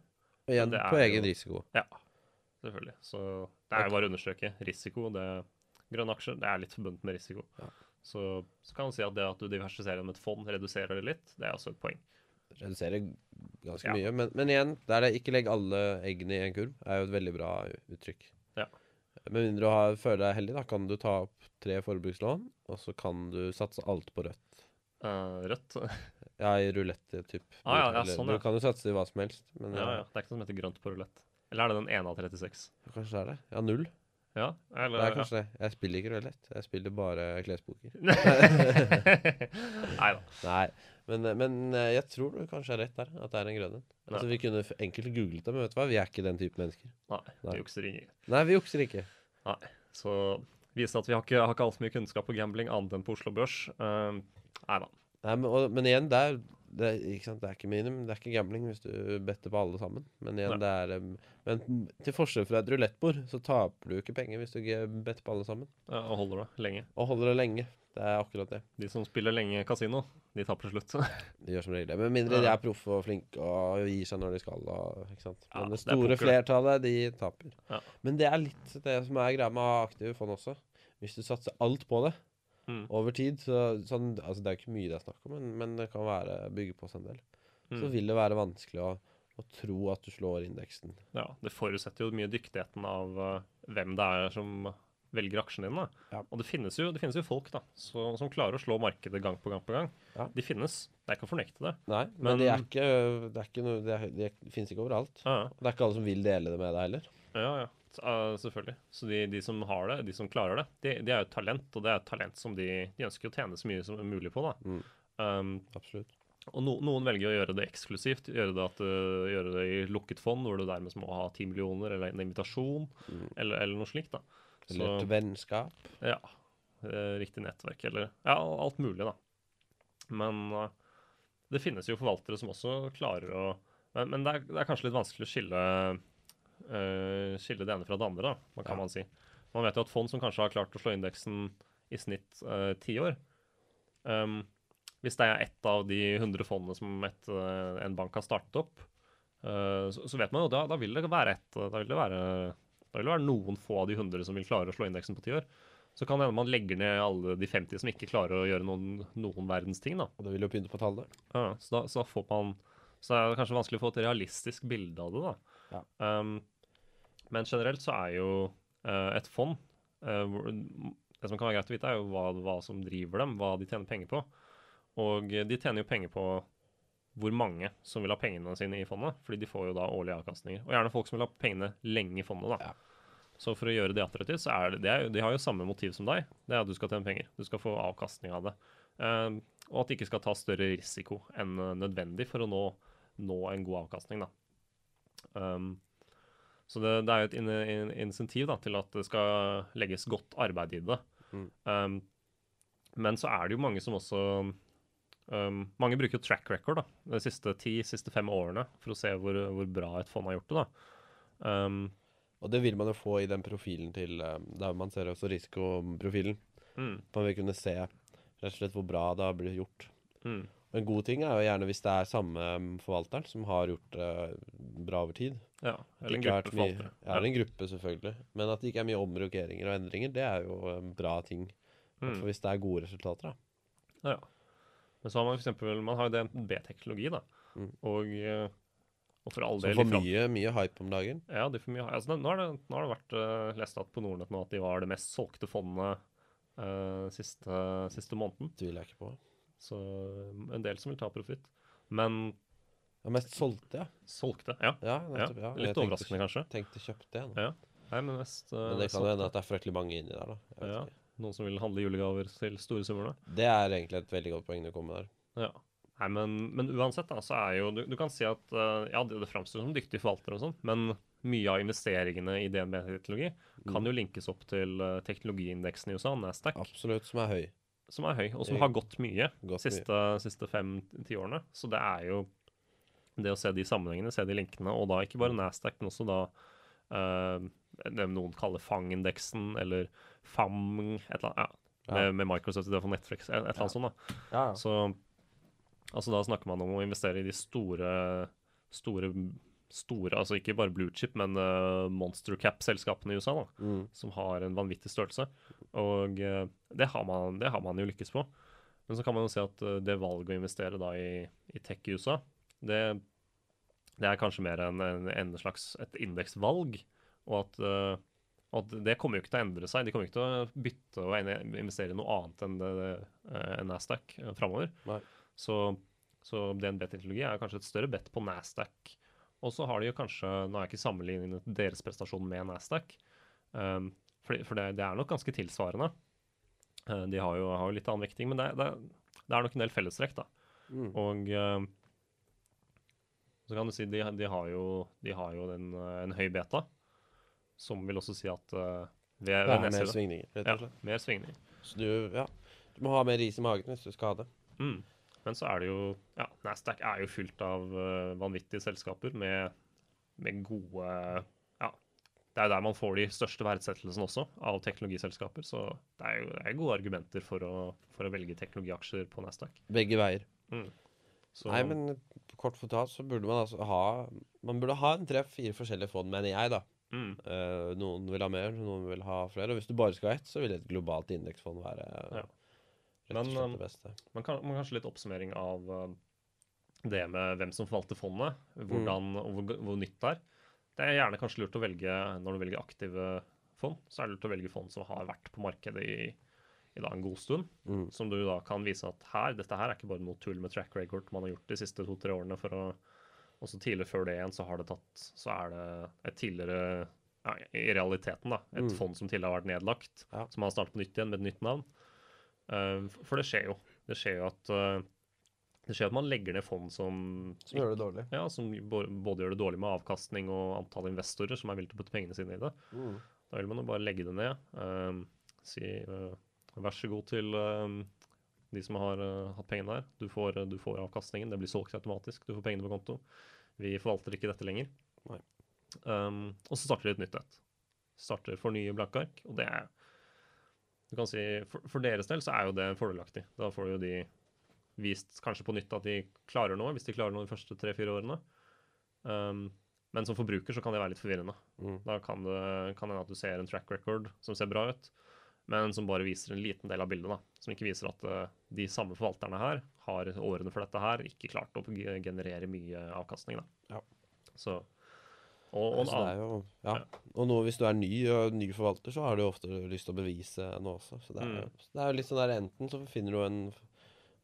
Og igjen på egen jo- risiko. Ja, selvfølgelig. Så det er jo bare å understreke. Risiko, det grønne aksjer, det er litt forbundet med risiko. Ja. Så, så kan man si at det at du diversifiserer gjennom et fond, reduserer det litt. Det er også et poeng. Reduserer ganske Ja. mye. Men, men igjen, der det ikke legg alle eggene i en kurv, er jo et veldig bra uttrykk. Ja. Med mindre du har, føler deg heldig, da kan du ta opp tre forbrukslån, og så kan du satse alt på rødt. Uh, rødt. Ja, i rulette typ. Ah, ja, ja, sånn, ja. Du kan jo satse i hva som helst, men Ja, ja, ja. Det er ikke noe som heter grønt på rulett. Eller er det den ene av 36? kanskje det er det. Ja, null. Ja, eller Det er kanskje det. Jeg spiller ikke rulett. Jeg spiller bare klespoker. Nei da. Nei, men, men eh, jeg tror du kanskje er rett der, at det er en grønn en. Altså, vi kunne enkelt googlet det, men vet du hva, vi er ikke den type mennesker. Nei, Nei. vi jukser ikke. Nei, vi jukser ikke. Nei. Så viser at vi har ikke, har ikke altfor mye kunnskap på gambling annet enn på Oslo Børs. Uh, nei da. Nei, men, og, men igjen, det er, det, ikke sant? det er ikke minimum, det er ikke gambling hvis du better på alle sammen. Men igjen, det er Men til forskjell fra et rulettbord, så taper du ikke penger hvis du better på alle sammen. Ja, og holder det lenge. Og holder det lenge. Det er akkurat det. De som spiller lenge kasino, de taper til slutt. De gjør som regel det. Med mindre de er proffe og flinke og gir seg når de skal. Og, sant? Ja, Men det store det. flertallet, de taper. Ja. Men det er litt det som er greia med å ha aktive fond også. Hvis du satser alt på det Mm. over tid, så sånn, altså Det er ikke mye det er snakk om, men, men det kan være bygge på seg en del. Så Mm. vil det være vanskelig å, å tro at du slår indeksen. Ja, det forutsetter jo mye dyktigheten av uh, hvem det er som velger aksjene dine. Ja. Og det finnes, jo, det finnes jo folk da, så, som klarer å slå markedet gang på gang på gang. Ja. De finnes. Det ikke å fornekte det. Nei, men, Men- de er ikke, det er ikke noe Det, er, det finnes ikke overalt. Ja, det er ikke alle som vil dele det med deg heller. ja, ja. Så, eh, selvfølgelig. Så de, de som har det, de som klarer det, de, de er jo et talent. Og det er et talent som de, de ønsker å tjene så mye som mulig på. da. Mm. Um, Absolutt. Og no, noen velger å gjøre det eksklusivt, gjøre det, at, uh, gjøre det i lukket fond, hvor du dermed må ha ti millioner eller en invitasjon, Mm. eller, eller noe slikt. da. Eller et vennskap. Ja. eh, Riktig nettverk, eller Ja, alt mulig, da. Men uh, det finnes jo forvaltere som også klarer å Men, men det, er, det er kanskje litt vanskelig å skille, eh, skille det ene fra det andre, da, hva kan Ja. man si. Man vet jo at fond som kanskje har klart å slå indeksen i snitt ti ti år um, Hvis det er ett av de 100 fondene som et, uh, en bank har startet opp, eh, så, så vet man jo da, da vil det være ett Da vil det være da vil det være noen få av de 100 som vil klare å slå indeksen på ti år. Så kan det hende man legger ned alle de 50 som ikke klarer å gjøre noen, noen verdens ting. da. Og det vil jo begynne på tallet. Ja, så, da så da får man Så er det kanskje vanskelig å få et realistisk bilde av det, da. Ja. Um, men generelt så er jo uh, et fond uh, Det som kan være greit å vite, er jo hva, hva som driver dem, hva de tjener penger på. Og de tjener jo penger på hvor mange som vil ha pengene sine i fondet, fordi de får jo da årlige avkastninger. Og gjerne folk som vil ha pengene lenge i fondet, da. Ja. Så for å gjøre det attraktivt, så er det, det er, de har jo samme motiv som deg. Det er at du skal tjene penger. Du skal få avkastning av det. Uh, og at de ikke skal ta større risiko enn eh, nødvendig for å nå, nå en god avkastning, da. Um, så det, det er jo et in, in, insentiv da, til at det skal legges godt arbeid i det. Mm. Um, men så er det jo mange som også um, Mange bruker jo track record da, de siste ti, siste fem årene for å se hvor, hvor bra et fond har gjort det. da. Um, Og det vil man jo få i den profilen til eh, Der man ser også risikoprofilen. mm, Man vil kunne se rett og slett hvor bra det har blitt gjort. mm, Og gode god ting er jo gjerne hvis det er samme mm, forvalteren som har gjort det bra over tid. ja, eller en gruppe forvaltere. Ja, eller en gruppe, selvfølgelig. Men at det ikke er mye omrokeringer og endringer, det er jo en bra ting. Mm. Hvis det er gode resultater, da. Ja. Men så har man for eksempel, man har jo DNB-teknologi, da. Mm. Og, eh, og for all Som Så får mye, mye hype om dagen. Ja, de får mye, altså, nå, har det, nå har det vært uh, lest at på Nordnett nå at de var det mest solgte fondet uh, siste, siste måneden. Tviler jeg ikke på. Så en del som vil ta profitt. Men Ja, mest solgte, ja. solgte, ja. ja, nettopp, ja. Litt tenkte- overraskende, kanskje. Tenkte kjøpte det. Ja. Nei, men mest uh, Men det kan jo hende at det er fryktelig mange inni der, da. Ja. Noen som vil handle julegaver til store summer, da. Det er egentlig et veldig godt poeng du kommer med der. Ja. Nei, men, men uansett, da, så er jo Du, du kan si at uh, ja, det, det framstår som dyktige forvaltere og sånn, men mye av investeringene i DNB-teknologi kan jo linkes opp til eh, teknologiindeksen i USA, Nasdaq, Absolutt, som er høy. Som er høy, og som har gått mye de siste, siste fem-ti årene. Så det er jo det å se de sammenhengene, se de linkene, og da ikke bare Nasdaq, men også da uh, det noen kaller FANG-indeksen, eller Famg, et eller annet, ja, Ja. med, med Microsoft i det for Netflix, et, et eller annet sånt. da. Så altså da snakker man om å investere i de store, store, store altså ikke bare blue chip, men uh, monster cap-selskapene i USA, da, Mm. som har en vanvittig størrelse. Og uh, det, har man, det har man jo lykkes på. Men så kan man jo se at uh, det valget å investere da i, i tech i USA, det, det er kanskje mer en, en, en slags et indeksvalg. Og at, at det kommer jo ikke til å endre seg. De kommer ikke til å bytte og investere i noe annet enn det, Nasdaq framover. Så, så DNB-teknologi er kanskje et større bet på Nasdaq. Og så har de jo kanskje Nå har jeg ikke sammenlignet deres prestasjon med Nasdaq, um, for, for det, det er nok ganske tilsvarende. Uh, de har jo, har jo litt annen vekting, men det, det, det er nok en del fellestrekk, da. Mm. Og eh, så kan du si de, de har jo, de har jo en, eh, en høy beta, som vil også si at uh, ved, Det er mer svingninger, rett ja, og slett. mer svingning. Så du, ja. Du må ha mer ris i magen hvis du skal ha det. Mm. Men så er det jo Ja, Nasdaq er jo fylt av eh, vanvittige selskaper med, med gode Ja, det er jo der man får de største verdsettelsene også, av teknologiselskaper. Så det er jo det er gode argumenter for å, for å velge teknologiaksjer på Nasdaq. Begge veier. Så, Nei, men kort fortalt så burde man altså ha Man burde ha en tre-fire forskjellige fond, mener jeg, da. mm, Uh, noen vil ha mer, noen vil ha flere. Og hvis du bare skal ha ett, så vil et globalt indeksfond være Ja. Og Men, um, man kan, man kanskje litt oppsummering av uh, det med hvem som forvalter fondet, hvordan, og hvor, hvor nytt det er. Det er gjerne kanskje lurt å velge når du velger aktive fond, så er det lurt å velge fond som har vært på markedet i, i en god stund. Mm. Som du da kan vise at her, dette her er ikke bare noe tull med track record man har gjort de siste to-tre årene. for å, også tidligere før det igjen, så har det tatt, så er det et tidligere ja, I realiteten, da. Et Mm. fond som tidligere har vært nedlagt, Ja. som har startet på nytt igjen med et nytt navn. Eh, for det skjer jo. Det skjer jo at eh, det skjer at man legger ned fond som, Som gjør det dårlig. ja, som både gjør det dårlig med avkastning og antall investorer som er villige til å putte pengene sine i det. Mm. Da vil man jo bare legge det ned. eh, si vær så god til de som har hatt pengene der. Du får, du får avkastningen. Det blir solgt automatisk. Du får pengene på konto. Vi forvalter ikke dette lenger. Um, og så starter de et nytt et. Starter for nye blanke ark. Og det er du kan si, for, for deres del så er jo det fordelaktig. Da får jo de vist kanskje på nytt at de klarer noe, hvis de klarer noe de første tre-fire årene. Um, men som forbruker så kan det være litt forvirrende. Mm. Da kan det hende at du ser en track record som ser bra ut, men som bare viser en liten del av bildet. da, Som ikke viser at uh, de samme forvalterne her har årene for dette her ikke klart å generere mye avkastning. da. Ja. Så, og, og jo, ja. Og nå, hvis du er ny og ny forvalter, så har du ofte lyst til å bevise noe også. Så det er, Mm. så det er jo litt sånn der enten så finner du en,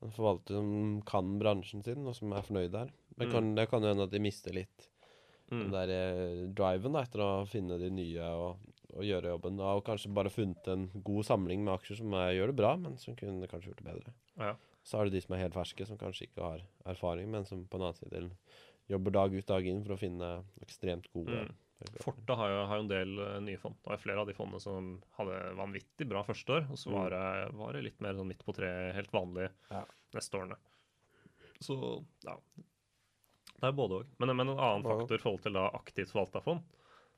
en forvalter som kan bransjen sin, og som er fornøyd der. Det kan, det kan jo hende at de mister litt den mm, der eh, driven da, etter å finne de nye og, og gjøre jobben. Da, og kanskje bare funnet en god samling med aksjer som er, gjør det bra, men som kunne kanskje gjort det bedre. ja. Så er det de som er helt ferske, som kanskje ikke har erfaring, men som på en annen side jobber dag ut dag inn for å finne ekstremt gode Mm. Forte har jo, har jo en del uh, nye fond. Det var flere av de fondene som hadde vanvittig bra første år, og så var det, var det litt mer sånn midt på treet, helt vanlig Ja. neste årene. Så ja. Det er både òg. Men, men en annen Ja. faktor i forhold til da aktivt forvalta fond,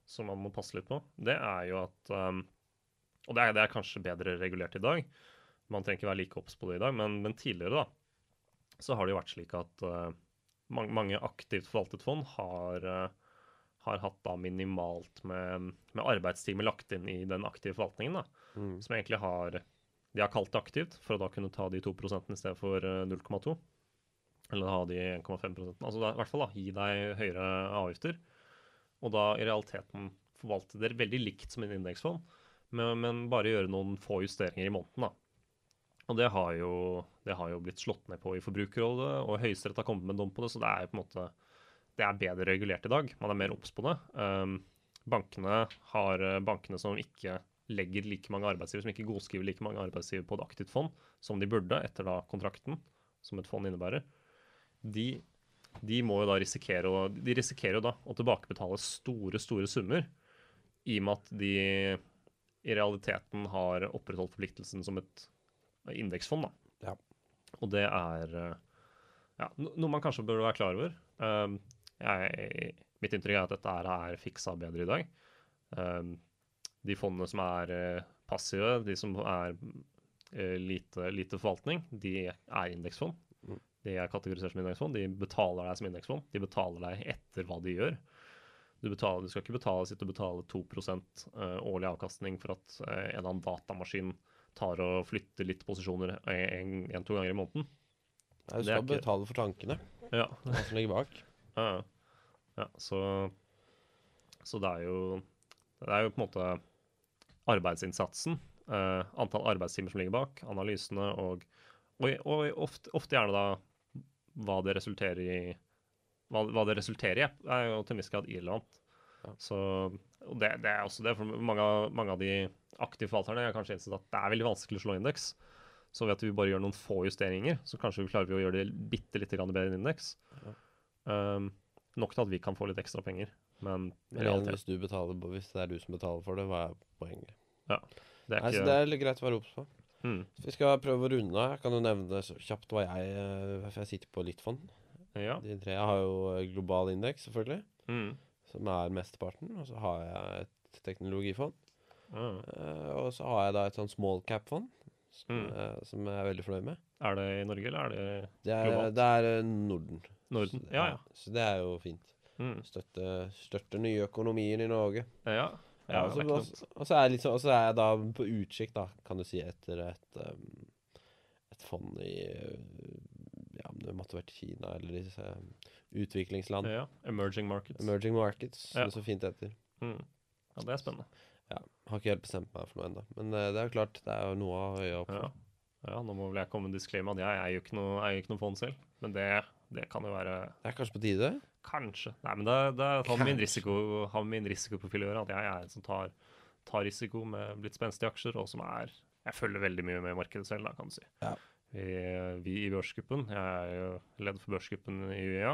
som man må passe litt på, det er jo at um, Og det er, det er kanskje bedre regulert i dag. Man trenger ikke være like obs på det i dag, men, men tidligere, da, så har det jo vært slik at uh, mange, mange aktivt forvaltet fond har uh, har hatt da minimalt med, med arbeidstimer lagt inn i den aktive forvaltningen. da, Mm. Som egentlig har De har kalt det aktivt for å da kunne ta de 2 i stedet for eh, 0,2. Eller ha de 1,5% Altså da, i hvert fall da, gi deg høyere avgifter. Og da i realiteten forvalte dere veldig likt som en indeksfond, men, men bare gjøre noen få justeringer i måneden. da. Og det har, jo, det har jo blitt slått ned på i Forbrukerrådet, og Høyesterett har kommet med en dom på det, så det er jo på en måte det er bedre regulert i dag. Man er mer obs på det. Um, bankene har eh, bankene som ikke legger like mange arbeidsgivere, som ikke godskriver like mange arbeidsgivere på et aktivt fond som de burde etter da kontrakten, som et fond innebærer, de, de må jo da risikere å, de risikerer jo da å tilbakebetale store, store summer i og med at de i realiteten har opprettholdt forpliktelsen som et indeksfond. da. Ja. Og det er eh, ja, noe man kanskje bør være klar over. Um, jeg, mitt inntrykk er at dette er fiksa bedre i dag. Um, de fondene som er eh, passive, de som er eh, lite, lite forvaltning, de er indeksfond. Mm. De er kategorisert som indeksfond. De betaler deg som indeksfond. De betaler deg etter hva de gjør. Du, betaler, du skal ikke betale, sitte og betale 2 eh, årlig avkastning for at en eller annen datamaskin tar og flytter litt posisjoner en-to ganger i måneden. Nei, Du skal ikke- betale for tankene, Ja, hva som ligger bak. ja, ja. ja så, så det er jo Det er jo på en måte arbeidsinnsatsen, uh, antall arbeidstimer som ligger bak, analysene og, og, og ofte, ofte gjerne da hva det resulterer i hva, hva det resulterer i, er jo til en viss grad irrelevant. Ja. Så, og det, det er også det, for mange, mange av de aktive forvalterne har kanskje innsett at det er veldig vanskelig å slå indeks. Så ved at vi bare gjør noen få justeringer, så kanskje vi klarer å gjøre det bitte litt bedre enn indeks. Ja. Um, nok til at vi kan få litt ekstra penger, men Men hvis, du betaler, hvis det er du som betaler for det, hva er poenget? det er Nei, ikke det er litt greit å være obs på. mm, vi skal prøve å runde av. Jeg kan jo nevne kjapt hva jeg For jeg sitter på litt fond. Ja. De tre har jo global indeks, selvfølgelig, Mm, som er mesteparten. Og så har jeg et teknologifond. ja. Uh, Og så har jeg da et sånn small cap-fond, som, Mm. uh, som jeg er veldig fornøyd med. Er det i Norge, eller er det Det er, Globalt. det er eh, Norden. Norden? Så, Ja, ja. Så det er jo fint. Mm, Støtte, støtte nye økonomier i Norge. ja. Ja, ja og så- og så- er sånn- og så er jeg da på utkikk, da, kan du si, etter et um, et fond i Ja, det måtte vært Kina eller disse um, utviklingsland. Ja, emerging markets. Emerging markets, som Ja. det så fint heter. Mm. Ja, det er spennende. Ja, Har ikke helt bestemt meg for noe ennå. Men uh, det er jo klart, det er jo noe å øya opp Ja. for. ja, nå må vel jeg komme med en disclaimer jeg eier jo ikke noe, ikke noe fond selv. Men det, det kan jo være Det er kanskje på tide? Kanskje. Nei, men det, det har med min, Kanskje. risiko, min risikoprofil å gjøre. At jeg er en som tar, tar risiko med blitt spenstige aksjer, og som er Jeg følger veldig mye med markedet selv, da, kan du si. Ja. Vi, vi i børsgruppen, jeg er jo leder for børsgruppen i UEA,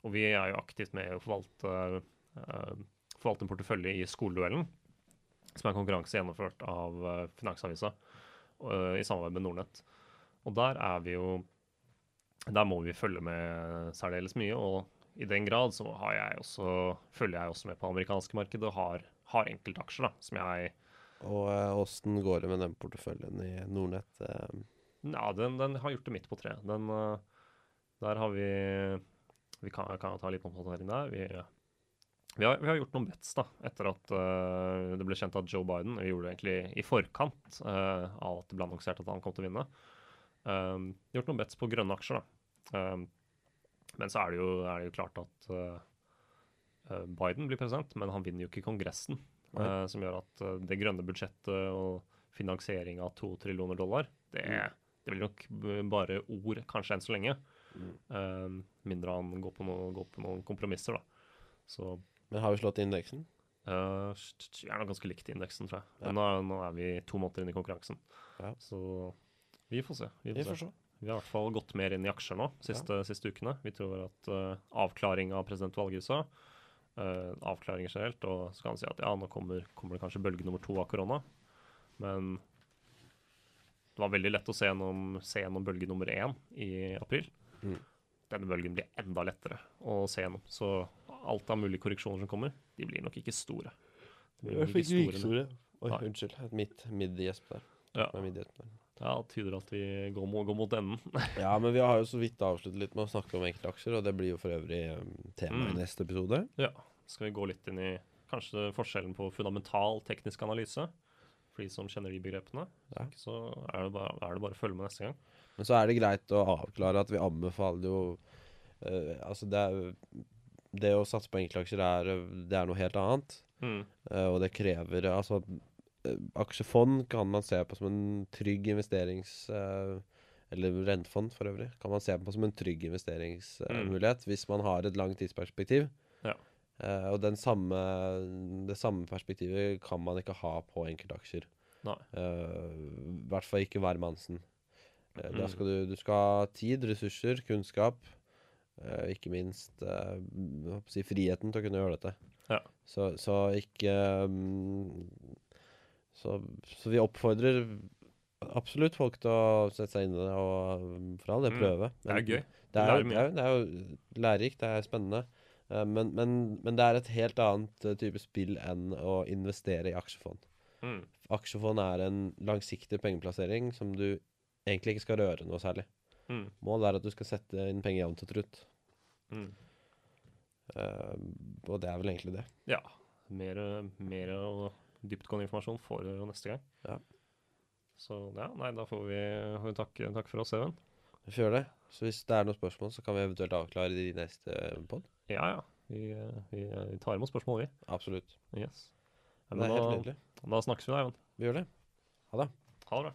og vi er jo aktivt med å forvalte, eh, forvalte en portefølje i skoleduellen, som er en konkurranse gjennomført av eh, Finansavisa eh, i samarbeid med Nordnett. Og der er vi jo Der må vi følge med særdeles mye, og i den grad så jeg også, følger jeg også med på amerikanske markedet og har, har enkeltaksjer da, som jeg Og åssen går det med den porteføljen i Nordnett? Ja, den, den har gjort det midt på tre. Den, eh, der har vi Vi kan, kan ta litt oppdatering der. Vi, vi, har, vi har gjort noen bets da, etter at uh, det ble kjent at Joe Biden Vi gjorde det egentlig i forkant uh, av at det ble annonsert at han kom til å vinne. Um, gjort noen bets på grønne aksjer, da. Um, men så er det jo, er det jo klart at eh, Biden blir president, men han vinner jo ikke Kongressen. Som gjør at det grønne budsjettet og finansiering av to trillioner dollar, det, Mm. Det blir nok bare ord, kanskje enn så lenge. Mm. Eh, mindre han går på, noe, går på noen kompromisser, da. Så Men har vi slått indeksen? Uh, vi er nok ganske likt indeksen, tror jeg. Ja. Nå, nå er vi to måneder inn i konkurransen. Ja. Så vi får se. Vi Vi får får se. se. Vi har i hvert fall gått mer inn i aksjer nå, siste, siste ukene. Vi tror at uh, avklaring av presidentvalget i USA, uh, avklaringer generelt, og så kan man si at ja, nå kommer, kommer det kanskje bølge nummer to av korona. Men det var veldig lett å se gjennom, se gjennom bølge nummer én i april. Mm. Denne bølgen blir enda lettere å se gjennom. Så alt av mulige korreksjoner som kommer, de blir nok ikke store. De blir ikke store, Oi, Nei. unnskyld. Et midt mid-gjesp der. Ja. Ja, det tyder at vi går, må går mot enden. Ja, men vi har jo så vidt avsluttet litt med å snakke om enkeltaksjer, og det blir jo for øvrig um, tema Mm. i neste episode. Ja, skal vi gå litt inn i kanskje forskjellen på fundamental teknisk analyse, for de som kjenner de begrepene. Ja. Så er det, bare, er det bare å følge med neste gang. Men så er det greit å avklare at vi anbefaler jo uh, Altså, det er Det å satse på enkeltaksjer er, det er noe helt annet. Mm. Uh, og det krever Altså, uh, aksjefond kan man se på som en trygg investerings... eller rentefond for øvrig, kan man se på som en trygg investeringsmulighet hvis man har et langt tidsperspektiv. Ja. Eh, og den samme, det samme perspektivet kan man ikke ha på enkeltaksjer. Nei. uh, hvert fall ikke hvermannsen. Uh, Mm. skal du, du skal ha tid, ressurser, kunnskap. eh, ikke minst eh, si, friheten til å kunne gjøre dette. Ja. Så, så ikke um, så, så vi oppfordrer absolutt folk til å sette seg inn i det og mm, for all del Mm. prøve. Det er gøy. Det er, det, er, det, er, det er jo lærerikt, det er spennende. Eh, men, men, men det er et helt annet eh, type spill enn å investere i aksjefond. Mm. Aksjefond er en langsiktig pengeplassering som du egentlig ikke skal røre noe særlig. Mm. Målet er at du skal sette inn penger jevnt og trutt. Mm. Uh, og det er vel egentlig det. Ja. Mer, mer og dyptgående informasjon får du jo neste gang. Ja. Så ja, nei, da får vi, får vi takke, takke for oss, Even. Vi får gjøre det. Så hvis det er noen spørsmål, så kan vi eventuelt avklare det i neste pod. Ja, ja. Vi, vi, vi tar imot spørsmål, vi. Absolutt. Yes. Ja, Det er er helt nydelig. da snakkes vi da, Even. Vi gjør det. Ha det. Ha det bra.